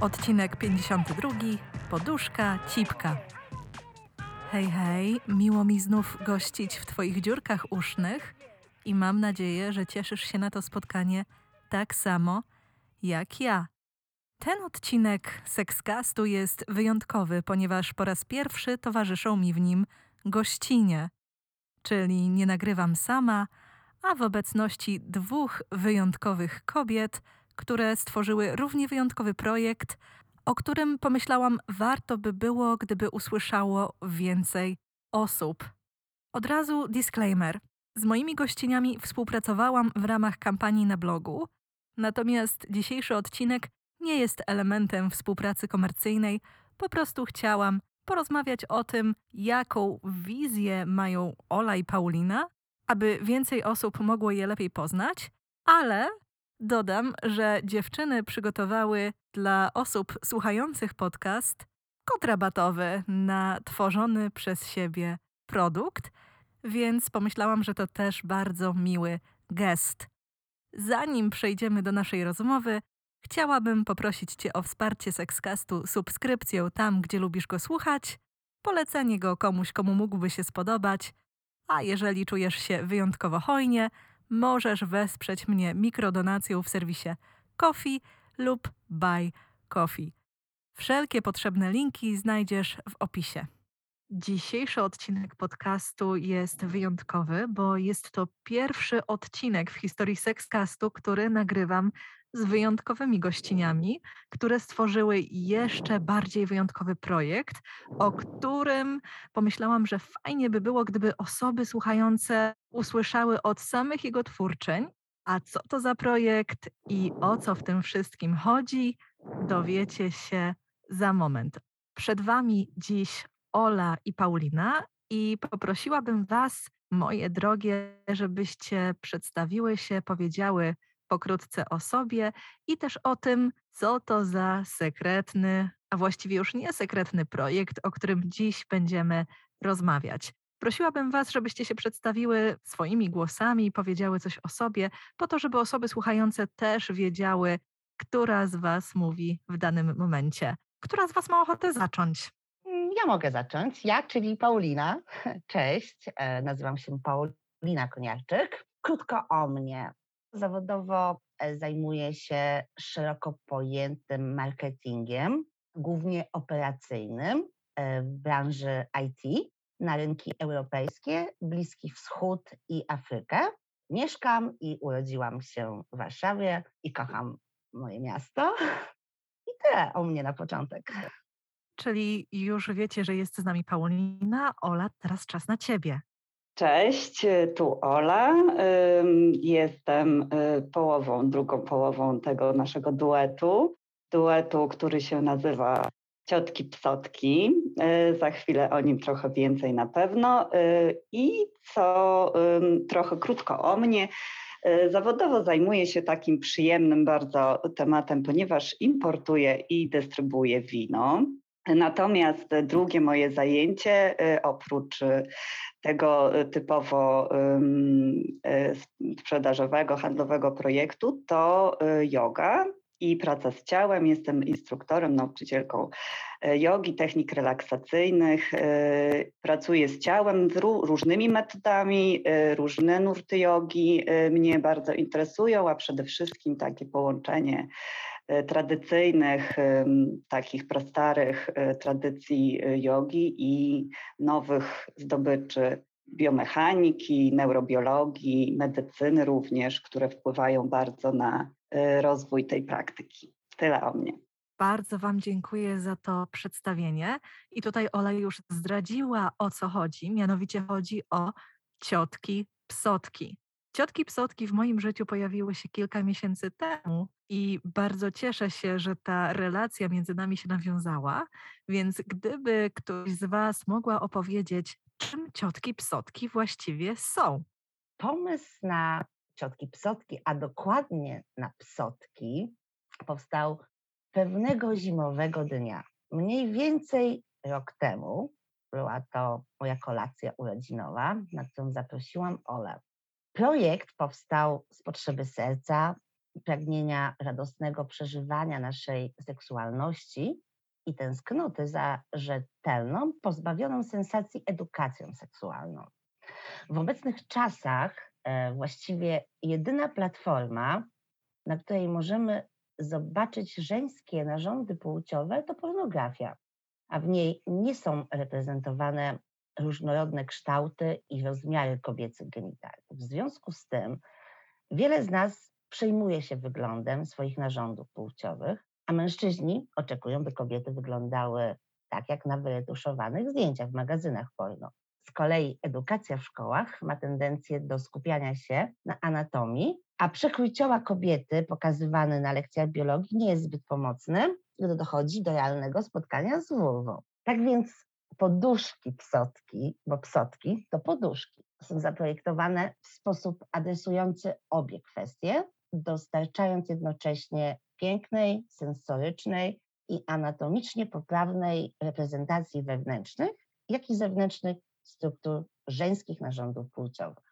Odcinek 52. Poduszka, cipka. Hej, hej, miło mi znów gościć w Twoich dziurkach usznych i mam nadzieję, że cieszysz się na to spotkanie tak samo jak ja. Ten odcinek Sexcastu jest wyjątkowy, ponieważ po raz pierwszy towarzyszą mi w nim gościnie, czyli nie nagrywam sama, a w obecności dwóch wyjątkowych kobiet, które stworzyły równie wyjątkowy projekt, o którym pomyślałam, warto by było, gdyby usłyszało więcej osób. Od razu disclaimer. Z moimi gościniami współpracowałam w ramach kampanii na blogu, natomiast dzisiejszy odcinek nie jest elementem współpracy komercyjnej, po prostu chciałam porozmawiać o tym, jaką wizję mają Ola i Paulina, aby więcej osób mogło je lepiej poznać, ale dodam, że dziewczyny przygotowały dla osób słuchających podcast kod rabatowy na tworzony przez siebie produkt, więc pomyślałam, że to też bardzo miły gest. Zanim przejdziemy do naszej rozmowy, chciałabym poprosić Cię o wsparcie Sexcastu subskrypcją tam, gdzie lubisz go słuchać, polecenie go komuś, komu mógłby się spodobać, a jeżeli czujesz się wyjątkowo hojnie, możesz wesprzeć mnie mikrodonacją w serwisie Coffee lub Buy Coffee. Wszelkie potrzebne linki znajdziesz w opisie. Dzisiejszy odcinek podcastu jest wyjątkowy, bo jest to pierwszy odcinek w historii Sexcastu, który nagrywam z wyjątkowymi gościniami, które stworzyły jeszcze bardziej wyjątkowy projekt, o którym pomyślałam, że fajnie by było, gdyby osoby słuchające usłyszały od samych jego twórczeń, a co to za projekt i o co w tym wszystkim chodzi, dowiecie się za moment. Przed Wami dziś Ola i Paulina i poprosiłabym Was, moje drogie, żebyście przedstawiły się, powiedziały pokrótce o sobie i też o tym, co to za sekretny, a właściwie już nie sekretny projekt, o którym dziś będziemy rozmawiać. Prosiłabym Was, żebyście się przedstawiły swoimi głosami i powiedziały coś o sobie, po to, żeby osoby słuchające też wiedziały, która z Was mówi w danym momencie. Która z Was ma ochotę zacząć? Ja mogę zacząć. Ja, czyli Paulina. Cześć, e, nazywam się Paulina Koniarczyk. Krótko o mnie. Zawodowo e, zajmuję się szeroko pojętym marketingiem, głównie operacyjnym e, w branży IT na rynki europejskie, Bliski Wschód i Afrykę. Mieszkam i urodziłam się w Warszawie i kocham moje miasto. I tyle o mnie na początek. Czyli już wiecie, że jest z nami Paulina. Ola, teraz czas na Ciebie. Cześć, tu Ola. Jestem y, połową, drugą połową tego naszego duetu. Duetu, który się nazywa Ciotki Psotki. Y, Za chwilę o nim trochę więcej na pewno. Y, I co trochę krótko o mnie. Y, Zawodowo zajmuję się takim przyjemnym bardzo tematem, ponieważ importuję i dystrybuuję wino. Natomiast drugie moje zajęcie, y, oprócz y, tego y, typowo sprzedażowego, handlowego projektu, to yoga i praca z ciałem. Jestem instruktorem, nauczycielką jogi, technik relaksacyjnych. Pracuję z ciałem różnymi metodami, różne nurty jogi mnie bardzo interesują, a przede wszystkim takie połączenie tradycyjnych, ym, takich prastarych y, tradycji y, jogi i nowych zdobyczy biomechaniki, neurobiologii, medycyny również, które wpływają bardzo na rozwój tej praktyki. Tyle o mnie. Bardzo Wam dziękuję za to przedstawienie. I tutaj Ola już zdradziła, o co chodzi. Mianowicie chodzi o ciotki psotki. Ciotki psotki w moim życiu pojawiły się kilka miesięcy temu i bardzo cieszę się, że ta relacja między nami się nawiązała. Więc gdyby ktoś z Was mogła opowiedzieć, czym ciotki psotki właściwie są? Pomysł na ciotki psotki, a dokładnie na psotki, powstał pewnego zimowego dnia. Mniej więcej rok temu była to moja kolacja urodzinowa, na którą zaprosiłam Olę. Projekt powstał z potrzeby serca, pragnienia radosnego przeżywania naszej seksualności i tęsknoty za rzetelną, pozbawioną sensacji edukacją seksualną. W obecnych czasach e, właściwie jedyna platforma, na której możemy zobaczyć żeńskie narządy płciowe, to pornografia, a w niej nie są reprezentowane różnorodne kształty i rozmiary kobiecych genitaliów. W związku z tym wiele z nas przejmuje się wyglądem swoich narządów płciowych, a mężczyźni oczekują, by kobiety wyglądały tak, jak na wyretuszowanych zdjęciach w magazynach porno. Z kolei edukacja w szkołach ma tendencję do skupiania się na anatomii, a przekrój ciała kobiety pokazywany na lekcjach biologii nie jest zbyt pomocny, gdy dochodzi do realnego spotkania z wulwą. Tak więc poduszki psotki, bo psotki to poduszki, są zaprojektowane w sposób adresujący obie kwestie, dostarczając jednocześnie pięknej, sensorycznej i anatomicznie poprawnej reprezentacji wewnętrznych, jak i zewnętrznych struktur żeńskich narządów płciowych.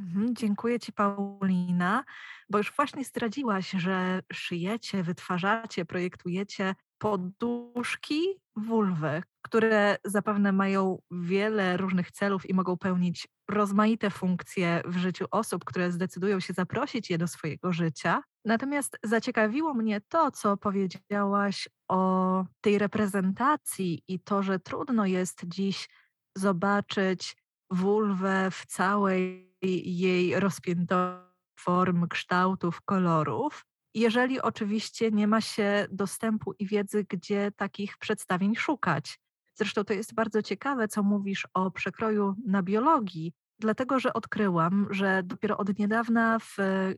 Mhm, dziękuję Ci, Paulina, bo już właśnie zdradziłaś, że szyjecie, wytwarzacie, projektujecie poduszki wulwy, które zapewne mają wiele różnych celów i mogą pełnić rozmaite funkcje w życiu osób, które zdecydują się zaprosić je do swojego życia. Natomiast zaciekawiło mnie to, co powiedziałaś o tej reprezentacji i to, że trudno jest dziś zobaczyć wulwę w całej jej rozpiętości form, kształtów, kolorów jeżeli oczywiście nie ma się dostępu i wiedzy, gdzie takich przedstawień szukać. Zresztą to jest bardzo ciekawe, co mówisz o przekroju na biologii, dlatego że odkryłam, że dopiero od niedawna w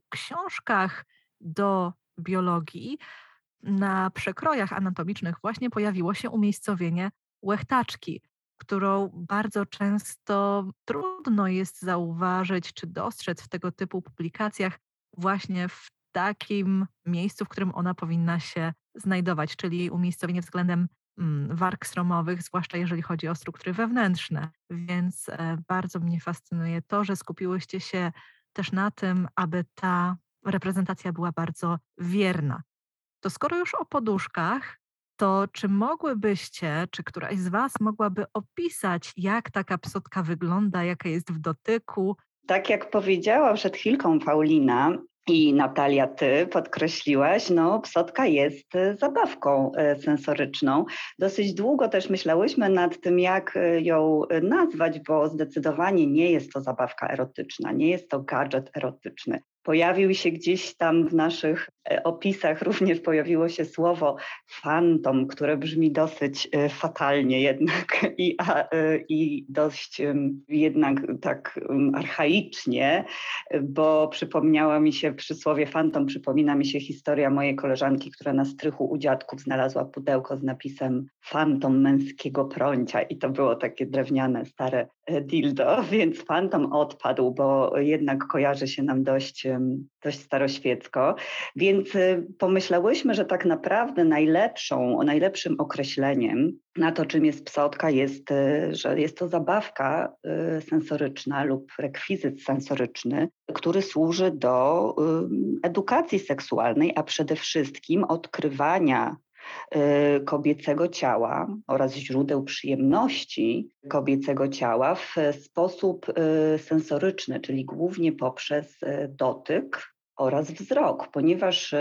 książkach do biologii na przekrojach anatomicznych właśnie pojawiło się umiejscowienie łechtaczki, którą bardzo często trudno jest zauważyć czy dostrzec w tego typu publikacjach właśnie w takim miejscu, w którym ona powinna się znajdować, czyli umiejscowienie względem mm, warg sromowych, zwłaszcza jeżeli chodzi o struktury wewnętrzne. Więc e, bardzo mnie fascynuje to, że skupiłyście się też na tym, aby ta reprezentacja była bardzo wierna. To skoro już o poduszkach, to czy mogłybyście, czy któraś z Was mogłaby opisać, jak taka psotka wygląda, jaka jest w dotyku? Tak jak powiedziała przed chwilką Paulina, i Natalia, ty podkreśliłaś, no psotka jest e, zabawką e, sensoryczną. Dosyć długo też myślałyśmy nad tym, jak e, ją nazwać, bo zdecydowanie nie jest to zabawka erotyczna, nie jest to gadżet erotyczny pojawił się gdzieś tam w naszych opisach, również pojawiło się słowo fantom, które brzmi dosyć e, fatalnie jednak i, a, e, i dość jednak tak archaicznie, bo przypomniała mi się przysłowie fantom, przypomina mi się historia mojej koleżanki, która na strychu u dziadków znalazła pudełko z napisem fantom męskiego prącia i to było takie drewniane, stare dildo, więc fantom odpadł, bo jednak kojarzy się nam dość dość staroświecko, więc y, pomyślałyśmy, że tak naprawdę najlepszą, najlepszym określeniem na to, czym jest psotka, jest, y, że jest to zabawka y, sensoryczna lub rekwizyt sensoryczny, który służy do edukacji seksualnej, a przede wszystkim odkrywania Y, kobiecego ciała oraz źródeł przyjemności kobiecego ciała w sposób y, sensoryczny, czyli głównie poprzez y, dotyk oraz wzrok, ponieważ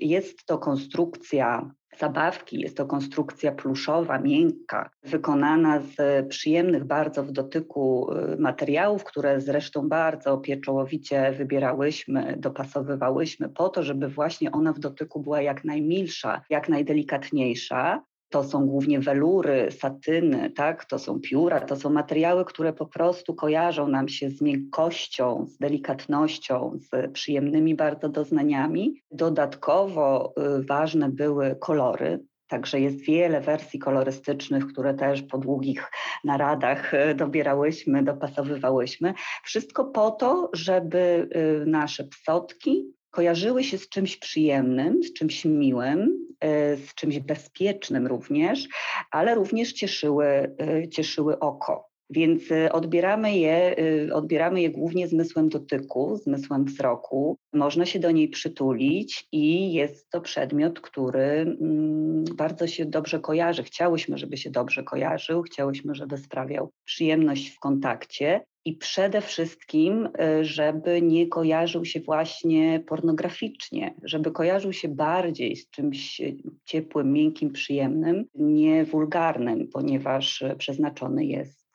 jest to konstrukcja zabawki. Jest to konstrukcja pluszowa, miękka, wykonana z przyjemnych bardzo w dotyku y, materiałów, które zresztą bardzo pieczołowicie wybierałyśmy, dopasowywałyśmy po to, żeby właśnie ona w dotyku była jak najmilsza, jak najdelikatniejsza. To są głównie welury, satyny, tak? to są pióra, to są materiały, które po prostu kojarzą nam się z miękkością, z delikatnością, z przyjemnymi bardzo doznaniami. Dodatkowo y, ważne były kolory, Także jest wiele wersji kolorystycznych, które też po długich naradach y, dobierałyśmy, dopasowywałyśmy. Wszystko po to, żeby y, nasze psotki kojarzyły się z czymś przyjemnym, z czymś miłym, e, z czymś bezpiecznym również, ale również cieszyły, e, cieszyły oko. Więc e, odbieramy je, odbieramy je głównie zmysłem dotyku, zmysłem wzroku. Można się do niej przytulić i jest to przedmiot, który mm, bardzo się dobrze kojarzy. Chciałyśmy, żeby się dobrze kojarzył, chciałyśmy, żeby sprawiał przyjemność w kontakcie i przede wszystkim, y, żeby nie kojarzył się właśnie pornograficznie, żeby kojarzył się bardziej z czymś y, ciepłym, miękkim, przyjemnym, nie wulgarnym, ponieważ y, przeznaczony jest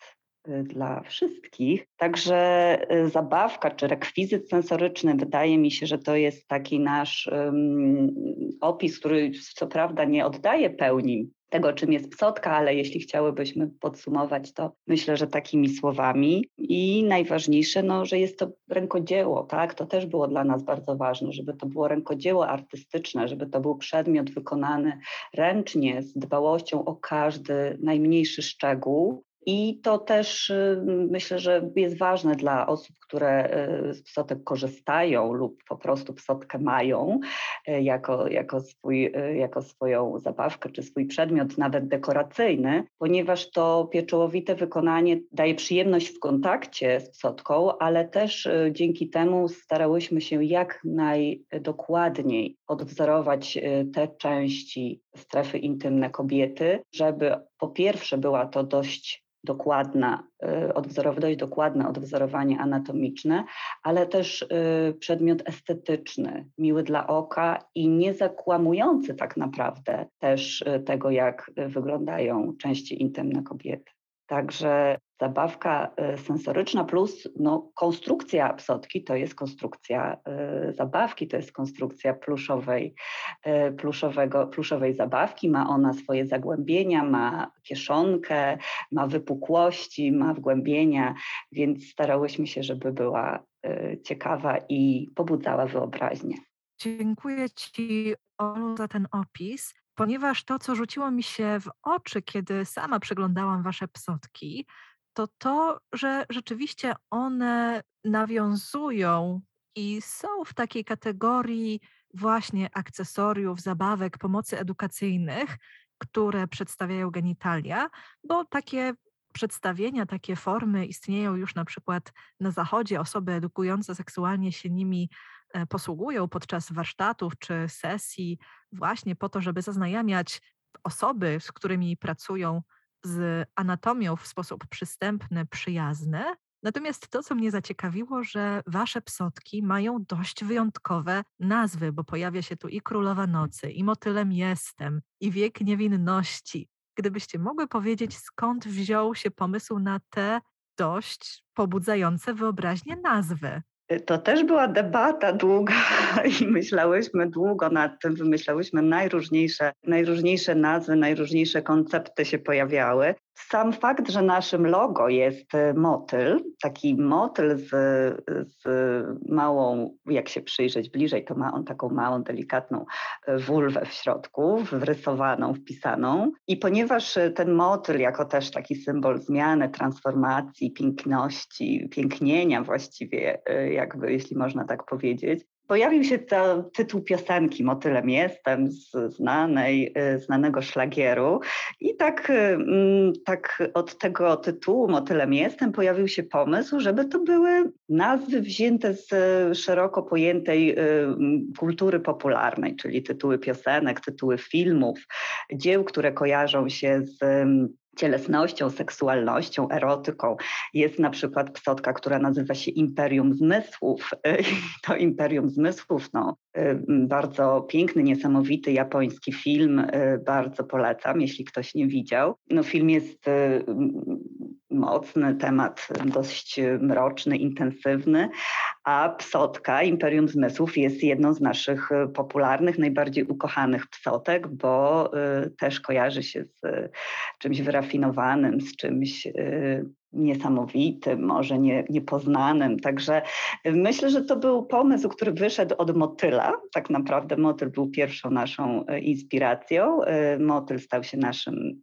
dla wszystkich. Także zabawka czy rekwizyt sensoryczny, wydaje mi się, że to jest taki nasz um, opis, który co prawda nie oddaje pełni tego, czym jest psotka, ale jeśli chciałybyśmy podsumować, to myślę, że takimi słowami. I najważniejsze, no, że jest to rękodzieło, tak? To też było dla nas bardzo ważne, żeby to było rękodzieło artystyczne, żeby to był przedmiot wykonany ręcznie, z dbałością o każdy najmniejszy szczegół, i to też y, myślę, że jest ważne dla osób, które y, z psotek korzystają lub po prostu psotkę mają y, jako, jako, swój, jako swoją zabawkę czy swój przedmiot, nawet dekoracyjny, ponieważ to pieczołowite wykonanie daje przyjemność w kontakcie z psotką, ale też dzięki temu starałyśmy się jak najdokładniej odwzorować te części strefy intymne kobiety, żeby po pierwsze była to dość dokładna, y, dość dokładne odwzorowanie anatomiczne, ale też y, przedmiot estetyczny, miły dla oka i nie zakłamujący tak naprawdę też y, tego, jak wyglądają części intymne kobiety. Także zabawka e, sensoryczna plus no, konstrukcja psotki to jest konstrukcja y, zabawki, to jest konstrukcja pluszowej, y, pluszowego, pluszowej zabawki. Ma ona swoje zagłębienia, ma kieszonkę, ma wypukłości, ma wgłębienia, więc starałyśmy się, żeby była ciekawa i pobudzała wyobraźnię. Dziękuję Ci, Olu, za ten opis, ponieważ to, co rzuciło mi się w oczy, kiedy sama przeglądałam Wasze psotki, to to, że rzeczywiście one nawiązują i są w takiej kategorii właśnie akcesoriów, zabawek, pomocy edukacyjnych, które przedstawiają genitalia, bo takie przedstawienia, takie formy istnieją już na przykład na Zachodzie. Osoby edukujące seksualnie się nimi e, posługują podczas warsztatów czy sesji, właśnie po to, żeby zaznajamiać osoby, z którymi pracują, z anatomią w sposób przystępny, przyjazny. Natomiast to, co mnie zaciekawiło, że wasze psotki mają dość wyjątkowe nazwy, bo pojawia się tu i Królowa Nocy, i Motylem Jestem, i Wiek Niewinności. Gdybyście mogły powiedzieć, skąd wziął się pomysł na te dość pobudzające wyobraźnię nazwy? To też była debata długa i myślałyśmy długo nad tym, wymyślałyśmy najróżniejsze, najróżniejsze nazwy, najróżniejsze koncepty się pojawiały. Sam fakt, że naszym logo jest e, motyl, taki motyl z, z małą, jak się przyjrzeć bliżej, to ma on taką małą, delikatną e, wulwę w środku, wrysowaną, wpisaną. I ponieważ e, ten motyl, jako też taki symbol zmiany, transformacji, piękności, pięknienia właściwie, jakby, jeśli można tak powiedzieć, Pojawił się to, tytuł piosenki Motylem Jestem z znanej, y, znanego szlagieru. I tak, y, mm, tak od tego tytułu Motylem Jestem pojawił się pomysł, żeby to były nazwy wzięte z szeroko pojętej y, kultury popularnej, czyli tytuły piosenek, tytuły filmów, dzieł, które kojarzą się z cielesnością, seksualnością, erotyką. Jest na przykład psotka, która nazywa się Imperium Zmysłów. To Imperium Zmysłów, no, bardzo piękny, niesamowity japoński film, bardzo polecam, jeśli ktoś nie widział. No, film jest mocny, temat dość mroczny, intensywny, a Psotka, Imperium Zmysłów, jest jedną z naszych popularnych, najbardziej ukochanych psotek, bo też kojarzy się z czymś wyrafinowanym, z czymś niesamowitym, może nie, niepoznanym. Także myślę, że to był pomysł, który wyszedł od motyla. Tak naprawdę motyl był pierwszą naszą y, inspiracją. Motyl stał się naszym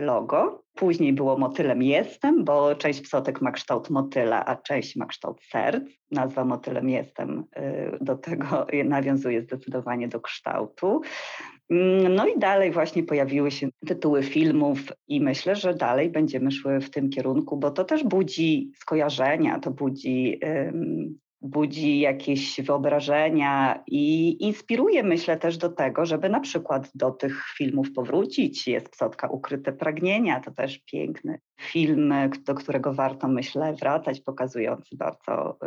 logo. Później było motylem jestem, bo część psotek ma kształt motyla, a część ma kształt serc. Nazwa motylem jestem y, do tego nawiązuje zdecydowanie do kształtu. Mm, no i dalej właśnie pojawiły się tytuły filmów i myślę, że dalej będziemy szły w tym kierunku, bo to też budzi skojarzenia, to budzi budzi jakieś wyobrażenia i inspiruje, myślę, też do tego, żeby na przykład do tych filmów powrócić. Jest Psotka Ukryte Pragnienia, to też piękny film, do którego warto, myślę, wracać, pokazujący bardzo,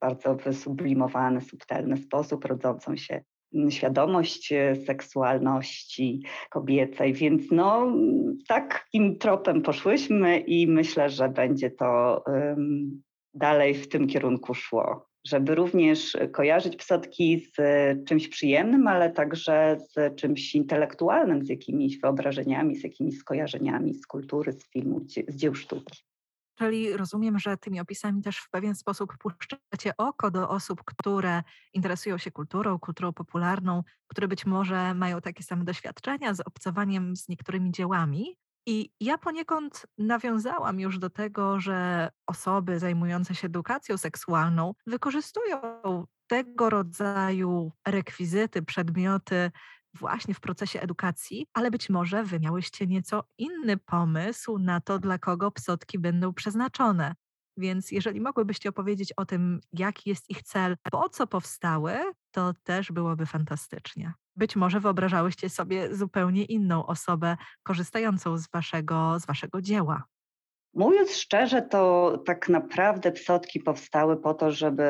bardzo wysublimowany, subtelny sposób rodzącą się świadomość seksualności kobiecej, więc no takim tropem poszłyśmy i myślę, że będzie to dalej w tym kierunku szło, żeby również kojarzyć psotki z czymś przyjemnym, ale także z czymś intelektualnym, z jakimiś wyobrażeniami, z jakimiś skojarzeniami z kultury, z filmu, z dzieł sztuki. Czyli rozumiem, że tymi opisami też w pewien sposób puszczacie oko do osób, które interesują się kulturą, kulturą popularną, które być może mają takie same doświadczenia z obcowaniem z niektórymi dziełami, i ja poniekąd nawiązałam już do tego, że osoby zajmujące się edukacją seksualną wykorzystują tego rodzaju rekwizyty, przedmioty właśnie w procesie edukacji, ale być może wy miałyście nieco inny pomysł na to, dla kogo psotki będą przeznaczone. Więc jeżeli mogłybyście opowiedzieć o tym, jaki jest ich cel, po co powstały, to też byłoby fantastycznie. Być może wyobrażałyście sobie zupełnie inną osobę korzystającą z waszego, z waszego dzieła. Mówiąc szczerze, to tak naprawdę psotki powstały po to, żeby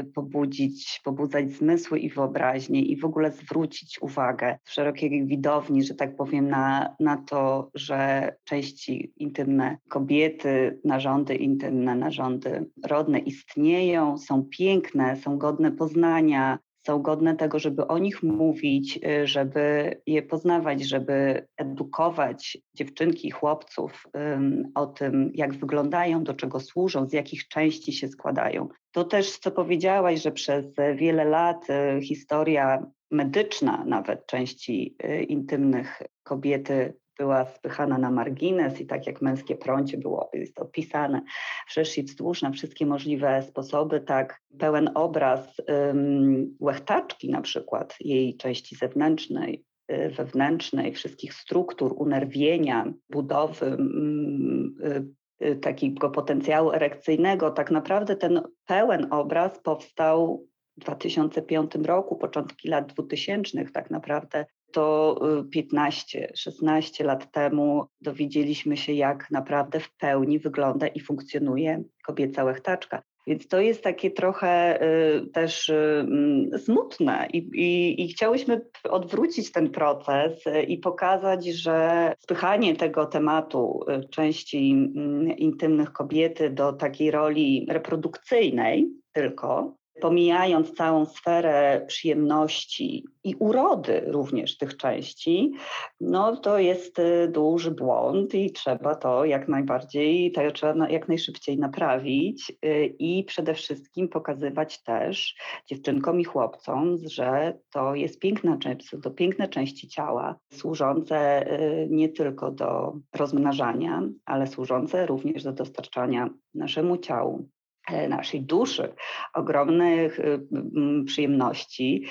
y, pobudzić, pobudzać zmysły i wyobraźnię i w ogóle zwrócić uwagę szerokiej widowni, że tak powiem, na, na to, że części intymne kobiety, narządy intymne, narządy rodne istnieją, są piękne, są godne poznania, są godne tego, żeby o nich mówić, y, żeby je poznawać, żeby edukować dziewczynki i chłopców o tym, jak wyglądają, do czego służą, z jakich części się składają. To też, co powiedziałaś, że przez wiele lat y, historia medyczna nawet części y, intymnych kobiety była spychana na margines i tak jak męskie prącie było jest opisane wszerz i wzdłuż na wszystkie możliwe sposoby, tak pełen obraz um, łechtaczki na przykład, jej części zewnętrznej, y, wewnętrznej, wszystkich struktur, unerwienia, budowy, um, takiego potencjału erekcyjnego, tak naprawdę ten pełen obraz powstał w 2005 roku, początki lat 2000 tak naprawdę to 15-16 y, lat temu dowiedzieliśmy się, jak naprawdę w pełni wygląda i funkcjonuje kobieca łechtaczka. Więc to jest takie trochę y, też y, mm, smutne I, i, i, chciałyśmy odwrócić ten proces y, i pokazać, że spychanie tego tematu y, części mm, intymnych kobiety do takiej roli reprodukcyjnej tylko, pomijając całą sferę przyjemności i urody również tych części, no to jest y, duży błąd i trzeba to jak najbardziej, trzeba jak najszybciej naprawić y, i przede wszystkim pokazywać też dziewczynkom i chłopcom, że to jest piękna część, to piękne części ciała, służące y, nie tylko do rozmnażania, ale służące również do dostarczania naszemu ciału naszej duszy, ogromnych y, przyjemności.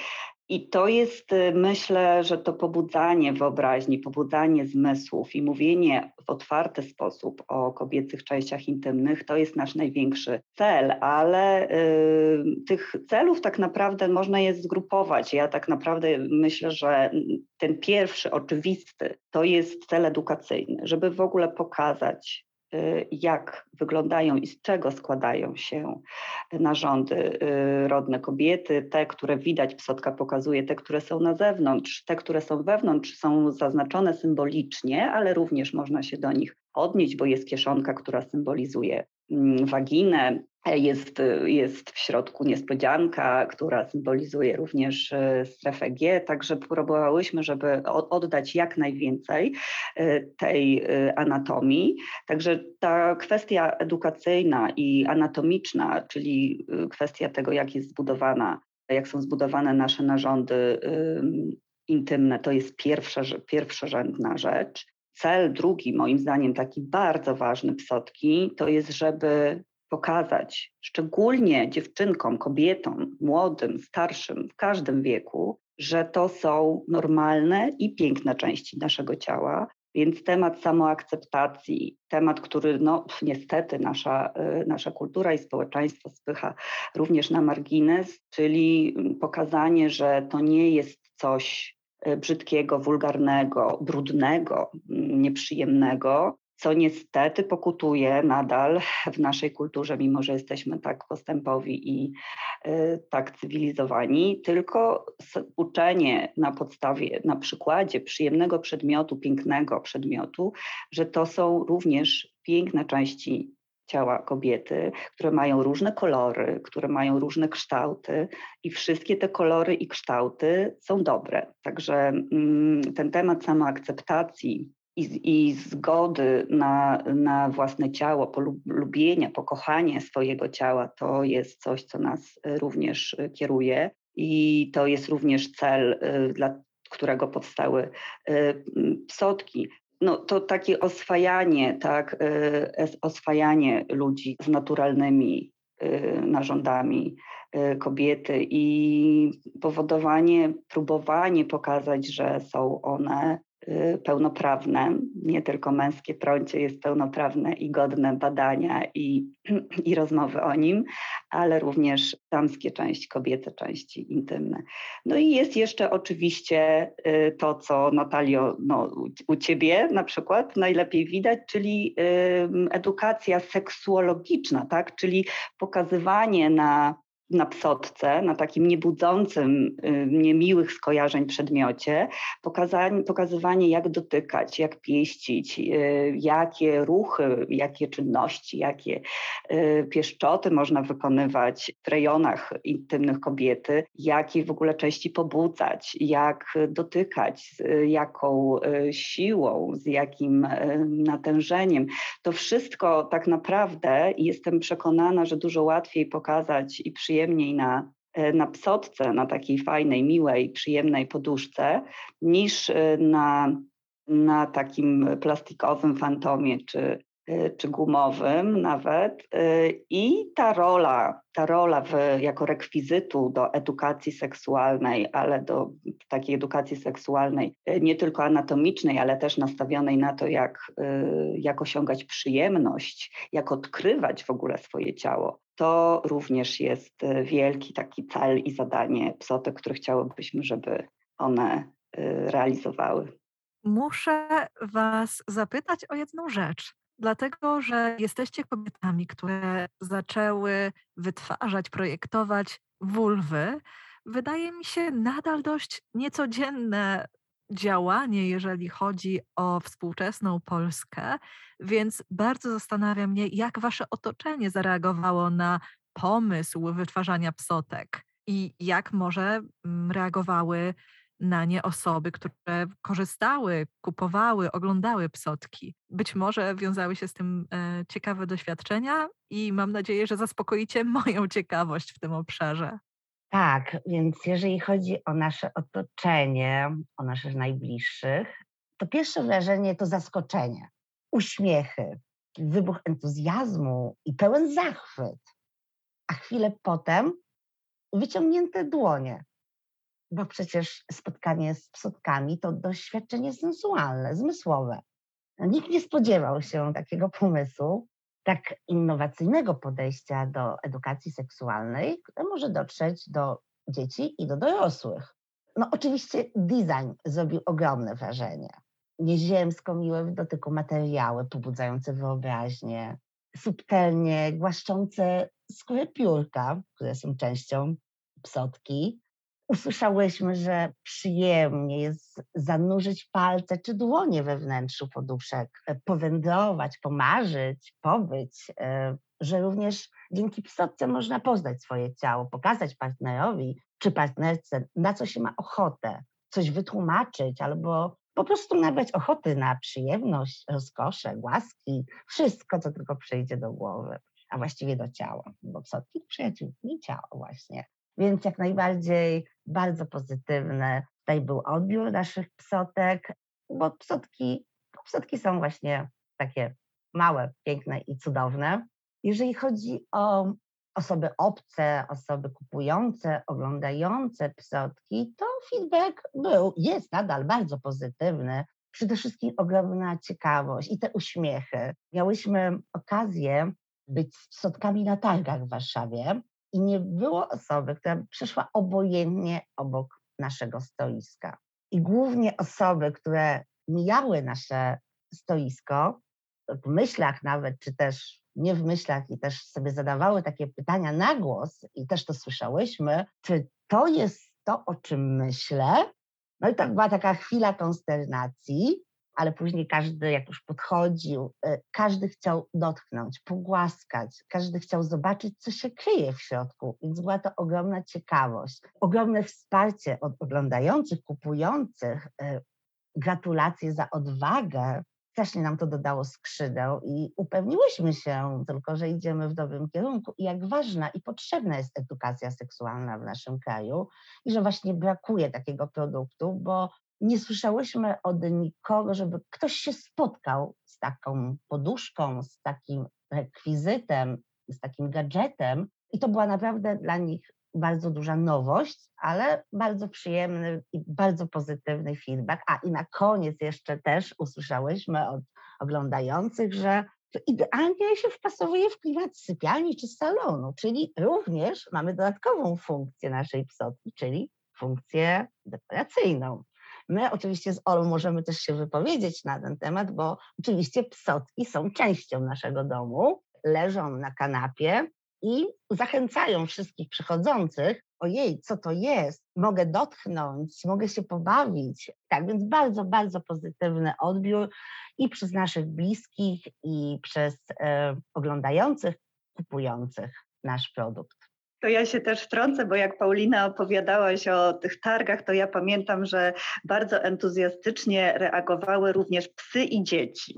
I to jest, y, myślę, że to pobudzanie wyobraźni, pobudzanie zmysłów i mówienie w otwarty sposób o kobiecych częściach intymnych to jest nasz największy cel, ale y, tych celów tak naprawdę można je zgrupować. Ja tak naprawdę myślę, że ten pierwszy, oczywisty, to jest cel edukacyjny, żeby w ogóle pokazać jak wyglądają i z czego składają się narządy y, rodne kobiety, te, które widać, psotka pokazuje, te, które są na zewnątrz, te, które są wewnątrz, są zaznaczone symbolicznie, ale również można się do nich odnieść, bo jest kieszonka, która symbolizuje waginę, jest, jest w środku niespodzianka, która symbolizuje również e, strefę G, także próbowałyśmy, żeby oddać jak najwięcej e, tej e, anatomii. Także ta kwestia edukacyjna i anatomiczna, czyli kwestia tego, jak jest zbudowana, jak są zbudowane nasze narządy intymne, to jest pierwsza, pierwszorzędna rzecz. Cel drugi, moim zdaniem, taki bardzo ważny psotki, to jest, żeby pokazać, szczególnie dziewczynkom, kobietom, młodym, starszym, w każdym wieku, że to są normalne i piękne części naszego ciała. Więc temat samoakceptacji, temat, który no, niestety nasza, y, nasza kultura i społeczeństwo spycha również na margines, czyli pokazanie, że to nie jest coś brzydkiego, wulgarnego, brudnego, nieprzyjemnego, co niestety pokutuje nadal w naszej kulturze, mimo że jesteśmy tak postępowi i y, tak cywilizowani, tylko uczenie na podstawie, na przykładzie przyjemnego przedmiotu, pięknego przedmiotu, że to są również piękne części ciała kobiety, które mają różne kolory, które mają różne kształty i wszystkie te kolory i kształty są dobre. Także mm, ten temat samoakceptacji i, i zgody na, na własne ciało, polubienia, pokochanie swojego ciała, to jest coś, co nas y, również y, kieruje i to jest również cel, y, dla którego powstały psotki. No, to takie oswajanie, tak, oswajanie ludzi z naturalnymi narządami kobiety i powodowanie, próbowanie pokazać, że są one Y, pełnoprawne, nie tylko męskie prącie jest pełnoprawne i godne badania i, i rozmowy o nim, ale również damskie części, kobiece części intymne. No i jest jeszcze oczywiście y, to, co Natalio no, u ciebie na przykład najlepiej widać, czyli edukacja seksuologiczna, tak? czyli pokazywanie na na psotce, na takim niebudzącym, y, niemiłych skojarzeń przedmiocie, pokazanie, pokazywanie jak dotykać, jak pieścić, y, jakie ruchy, jakie czynności, jakie y, pieszczoty można wykonywać w rejonach intymnych kobiety, jakie w ogóle części pobudzać, jak dotykać, z jaką siłą, z jakim natężeniem. To wszystko tak naprawdę jestem przekonana, że dużo łatwiej pokazać i przyjąć przyjemniej na, e, na psotce, na takiej fajnej, miłej, przyjemnej poduszce, niż e, na, na takim plastikowym fantomie czy, e, czy gumowym nawet. I ta rola, ta rola w, jako rekwizytu do edukacji seksualnej, ale do takiej edukacji seksualnej nie tylko anatomicznej, ale też nastawionej na to, jak, jak osiągać przyjemność, jak odkrywać w ogóle swoje ciało, to również jest e, wielki taki cel i zadanie psotek, które chciałobyśmy, żeby one e, realizowały. Muszę Was zapytać o jedną rzecz, dlatego że jesteście kobietami, które zaczęły wytwarzać, projektować wulwy. Wydaje mi się nadal dość niecodzienne działanie, jeżeli chodzi o współczesną Polskę, więc bardzo zastanawia mnie, jak wasze otoczenie zareagowało na pomysł wytwarzania psotek i jak może mm, reagowały na nie osoby, które korzystały, kupowały, oglądały psotki. Być może wiązały się z tym e, ciekawe doświadczenia i mam nadzieję, że zaspokoicie moją ciekawość w tym obszarze. Tak, więc jeżeli chodzi o nasze otoczenie, o naszych najbliższych, to pierwsze wrażenie to zaskoczenie, uśmiechy, wybuch entuzjazmu i pełen zachwyt. A chwilę potem wyciągnięte dłonie, bo przecież spotkanie z psotkami to doświadczenie sensualne, zmysłowe. Nikt nie spodziewał się takiego pomysłu, tak innowacyjnego podejścia do edukacji seksualnej, które może dotrzeć do dzieci i do dorosłych. No oczywiście design zrobił ogromne wrażenie. nieziemsko miłe w dotyku materiały, pobudzające wyobraźnię, subtelnie głaszczące skórę piórka, które są częścią psotki. Usłyszałyśmy, że przyjemnie jest zanurzyć palce czy dłonie we wnętrzu poduszek, e, powędrować, pomarzyć, pobyć, e, że również dzięki psotce można poznać swoje ciało, pokazać partnerowi czy partnerce, na co się ma ochotę, coś wytłumaczyć albo po prostu nabrać ochoty na przyjemność, rozkoszę, łaski, wszystko, co tylko przyjdzie do głowy, a właściwie do ciała, bo psotki przyjaciółki ciało właśnie. Więc jak najbardziej bardzo pozytywny tutaj był odbiór naszych psotek, bo psotki, psotki są właśnie takie małe, piękne i cudowne. Jeżeli chodzi o osoby obce, osoby kupujące, oglądające psotki, to feedback był, jest nadal bardzo pozytywny. Przede wszystkim ogromna ciekawość i te uśmiechy. Miałyśmy okazję być z psotkami na targach w Warszawie i nie było osoby, która przeszła obojętnie obok naszego stoiska. I głównie osoby, które mijały nasze stoisko, w myślach nawet, czy też nie w myślach i też sobie zadawały takie pytania na głos i też to słyszałyśmy, czy to jest to, o czym myślę? No i tak była taka chwila konsternacji, ale później każdy, jak już podchodził, y, każdy chciał dotknąć, pogłaskać, każdy chciał zobaczyć, co się kryje w środku, więc była to ogromna ciekawość, ogromne wsparcie od oglądających, kupujących, y, gratulacje za odwagę, strasznie nam to dodało skrzydeł i upewniłyśmy się tylko, że idziemy w dobrym kierunku i jak ważna i potrzebna jest edukacja seksualna w naszym kraju i że właśnie brakuje takiego produktu, bo nie słyszałyśmy od nikogo, żeby ktoś się spotkał z taką poduszką, z takim rekwizytem, z takim gadżetem i to była naprawdę dla nich bardzo duża nowość, ale bardzo przyjemny i bardzo pozytywny feedback. A i na koniec jeszcze też usłyszałyśmy od oglądających, że idealnie się wpasowuje w klimat sypialni czy salonu, czyli również mamy dodatkową funkcję naszej psotki, czyli funkcję dekoracyjną. My oczywiście z Olą możemy też się wypowiedzieć na ten temat, bo oczywiście psotki są częścią naszego domu, leżą na kanapie, i zachęcają wszystkich przychodzących, ojej, co to jest, mogę dotknąć, mogę się pobawić. Tak więc bardzo, bardzo pozytywny odbiór i przez naszych bliskich, i przez e, oglądających, kupujących nasz produkt. To ja się też wtrącę, bo jak Paulina opowiadałaś o tych targach, to ja pamiętam, że bardzo entuzjastycznie reagowały również psy i dzieci.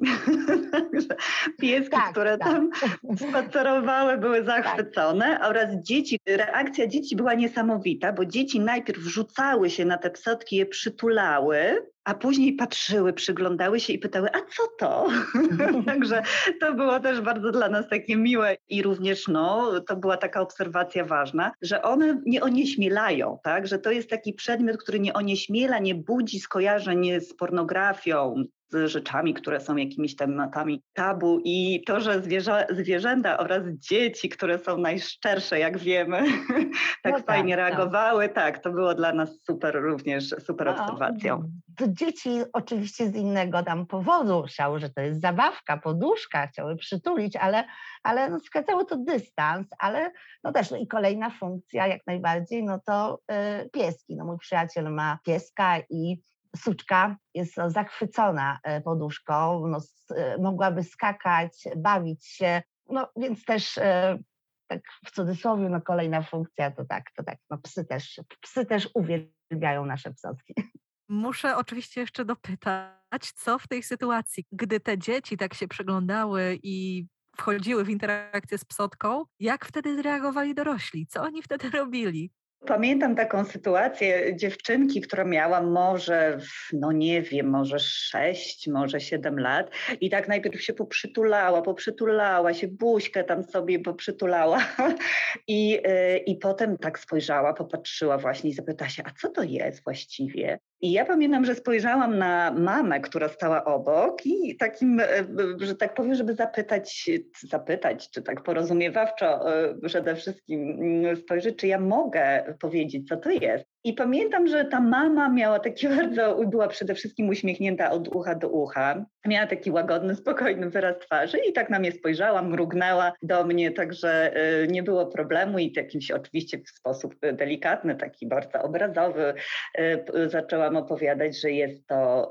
Pieski, tak, które tak. tam spacerowały, były tak. zachwycone tak. oraz dzieci. Reakcja dzieci była niesamowita, bo dzieci najpierw rzucały się na te psotki, je przytulały, a później patrzyły, przyglądały się i pytały, a co to? Także to było też bardzo dla nas takie miłe i również no, to była taka obserwacja ważna, że one nie onieśmielają, tak? że to jest taki przedmiot, który nie onieśmiela, nie budzi skojarzeń z pornografią, z rzeczami, które są jakimiś tematami tabu i to, że zwierzę, zwierzęta oraz dzieci, które są najszczersze, jak wiemy, tak no fajnie tak, reagowały, tak. tak. to było dla nas super również, super no, obserwacją. To dzieci oczywiście z innego tam powodu chciały, że to jest zabawka, poduszka, chciały przytulić, ale, ale no, skracało to dystans, ale no też no i kolejna funkcja jak najbardziej, no to y, pieski. No mój przyjaciel ma pieska i Suczka jest zachwycona e, poduszką, no, e, mogłaby skakać, bawić się, no więc też e, tak w cudzysłowie, no kolejna funkcja to tak, to tak, no psy też, psy też uwielbiają nasze psotki. Muszę oczywiście jeszcze dopytać, co w tej sytuacji, gdy te dzieci tak się przeglądały i wchodziły w interakcję z psotką, jak wtedy reagowali dorośli? Co oni wtedy robili? Pamiętam taką sytuację dziewczynki, która miała może, no nie wiem, może sześć, może siedem lat i tak najpierw się poprzytulała, poprzytulała się, buźkę tam sobie poprzytulała i, y, i potem tak spojrzała, popatrzyła właśnie i zapytała się, a co to jest właściwie? I ja pamiętam, że spojrzałam na mamę, która stała obok i takim, e, że tak powiem, żeby zapytać, zapytać, czy tak porozumiewawczo e, przede wszystkim mm, spojrzeć, czy ja mogę powiedzieć, co to jest. I pamiętam, że ta mama miała taki bardzo, była przede wszystkim uśmiechnięta od ucha do ucha. Miała taki łagodny, spokojny wyraz twarzy i tak na mnie spojrzała, mrugnęła do mnie, także y, nie było problemu i jakimś oczywiście w sposób delikatny, taki bardzo obrazowy y, zaczęłam opowiadać, że jest to,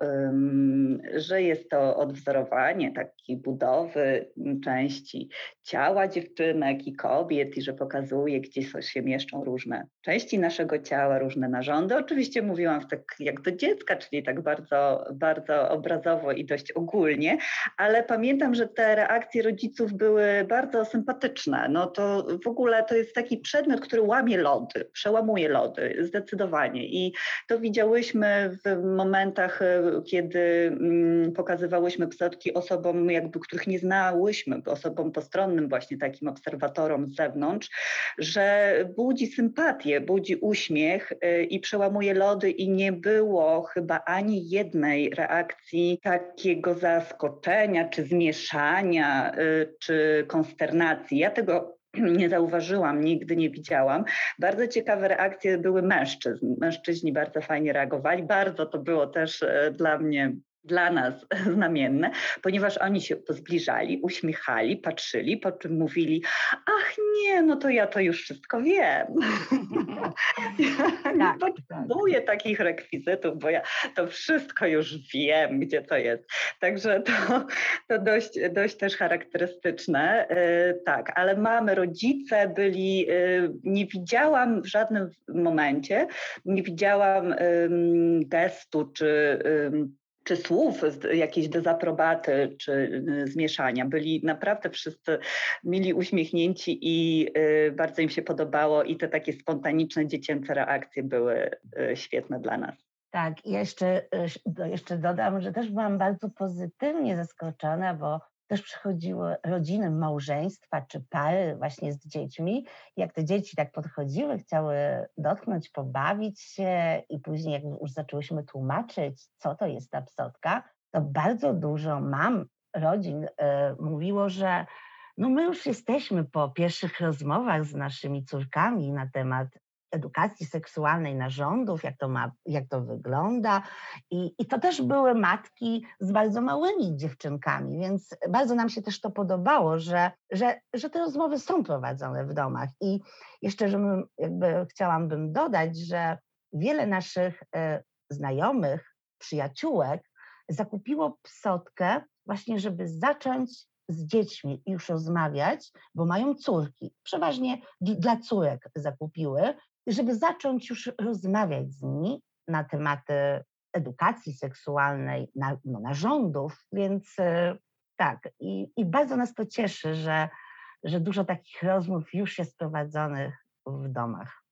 że jest to odwzorowanie takiej budowy części ciała dziewczynek i kobiet i że pokazuje, gdzie się mieszczą różne części naszego ciała, różne narządy. Oczywiście mówiłam tak jak do dziecka, czyli tak bardzo, bardzo obrazowo i dość ogólnie, ale pamiętam, że te reakcje rodziców były bardzo sympatyczne. No to w ogóle to jest taki przedmiot, który łamie lody, przełamuje lody, zdecydowanie. I to widziałyśmy w momentach, e, kiedy mm, pokazywałyśmy psotki osobom, jakby, których nie znałyśmy, osobom postronnym, właśnie takim obserwatorom z zewnątrz, że budzi sympatię, budzi uśmiech e, i przełamuje lody i nie było chyba ani jednej reakcji takiego zaskoczenia, czy zmieszania, y, czy konsternacji. Ja tego nie zauważyłam, nigdy nie widziałam. Bardzo ciekawe reakcje były mężczyzn. Mężczyźni bardzo fajnie reagowali. Bardzo to było też e, dla mnie dla nas znamienne, ponieważ oni się zbliżali, uśmiechali, patrzyli, po czym mówili: Ach, nie, no to ja to już wszystko wiem. ja tak, nie potrzebuję tak. takich rekwizytów, bo ja to wszystko już wiem, gdzie to jest. Także to, to dość, dość też charakterystyczne. Yy, tak, ale mamy, rodzice byli, yy, nie widziałam w żadnym momencie, nie widziałam yy, gestu czy czy słów jakiejś dezaprobaty, czy y, zmieszania. Byli naprawdę wszyscy mili, uśmiechnięci i y, bardzo im się podobało i te takie spontaniczne, dziecięce reakcje były y, świetne dla nas. Tak, jeszcze, jeszcze dodam, że też byłam bardzo pozytywnie zaskoczona, bo też przychodziły rodziny, małżeństwa czy pary właśnie z dziećmi. Jak te dzieci tak podchodziły, chciały dotknąć, pobawić się i później jak już zaczęłyśmy tłumaczyć, co to jest ta psotka, to bardzo dużo mam rodzin y, mówiło, że no my już jesteśmy po pierwszych rozmowach z naszymi córkami na temat edukacji seksualnej narządów, jak to, ma, jak to wygląda. I, I to też były matki z bardzo małymi dziewczynkami, więc bardzo nam się też to podobało, że, że, że te rozmowy są prowadzone w domach. I jeszcze, żebym jakby chciałam dodać, że wiele naszych e, znajomych, przyjaciółek zakupiło psotkę właśnie, żeby zacząć z dziećmi już rozmawiać, bo mają córki. Przeważnie dla córek zakupiły, żeby zacząć już rozmawiać z nimi na tematy edukacji seksualnej, na, no, narządów, więc e, tak, i, i bardzo nas to cieszy, że, że dużo takich rozmów już jest prowadzonych w domach.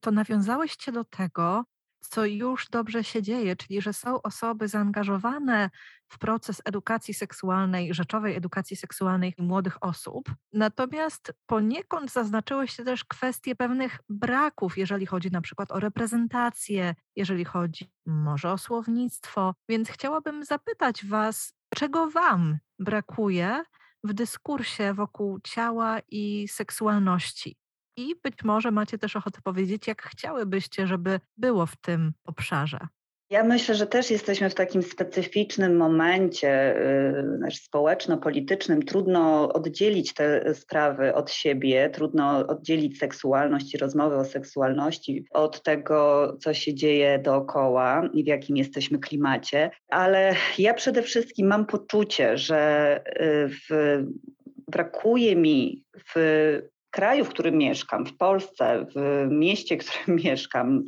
To nawiązałeś do tego, co już dobrze się dzieje, czyli że są osoby zaangażowane w proces edukacji seksualnej, rzeczowej edukacji seksualnej młodych osób. Natomiast poniekąd zaznaczyły się też kwestie pewnych braków, jeżeli chodzi na przykład o reprezentację, jeżeli chodzi może o słownictwo. Więc chciałabym zapytać Was, czego Wam brakuje w dyskursie wokół ciała i seksualności? I być może macie też ochotę powiedzieć, jak chciałybyście, żeby było w tym obszarze. Ja myślę, że też jesteśmy w takim specyficznym momencie yy, społeczno-politycznym. Trudno oddzielić te sprawy od siebie, trudno oddzielić seksualność i rozmowy o seksualności od tego, co się dzieje dookoła i w jakim jesteśmy klimacie. Ale ja przede wszystkim mam poczucie, że yy, w, brakuje mi w kraju, w którym mieszkam, w Polsce, w mieście, w którym mieszkam,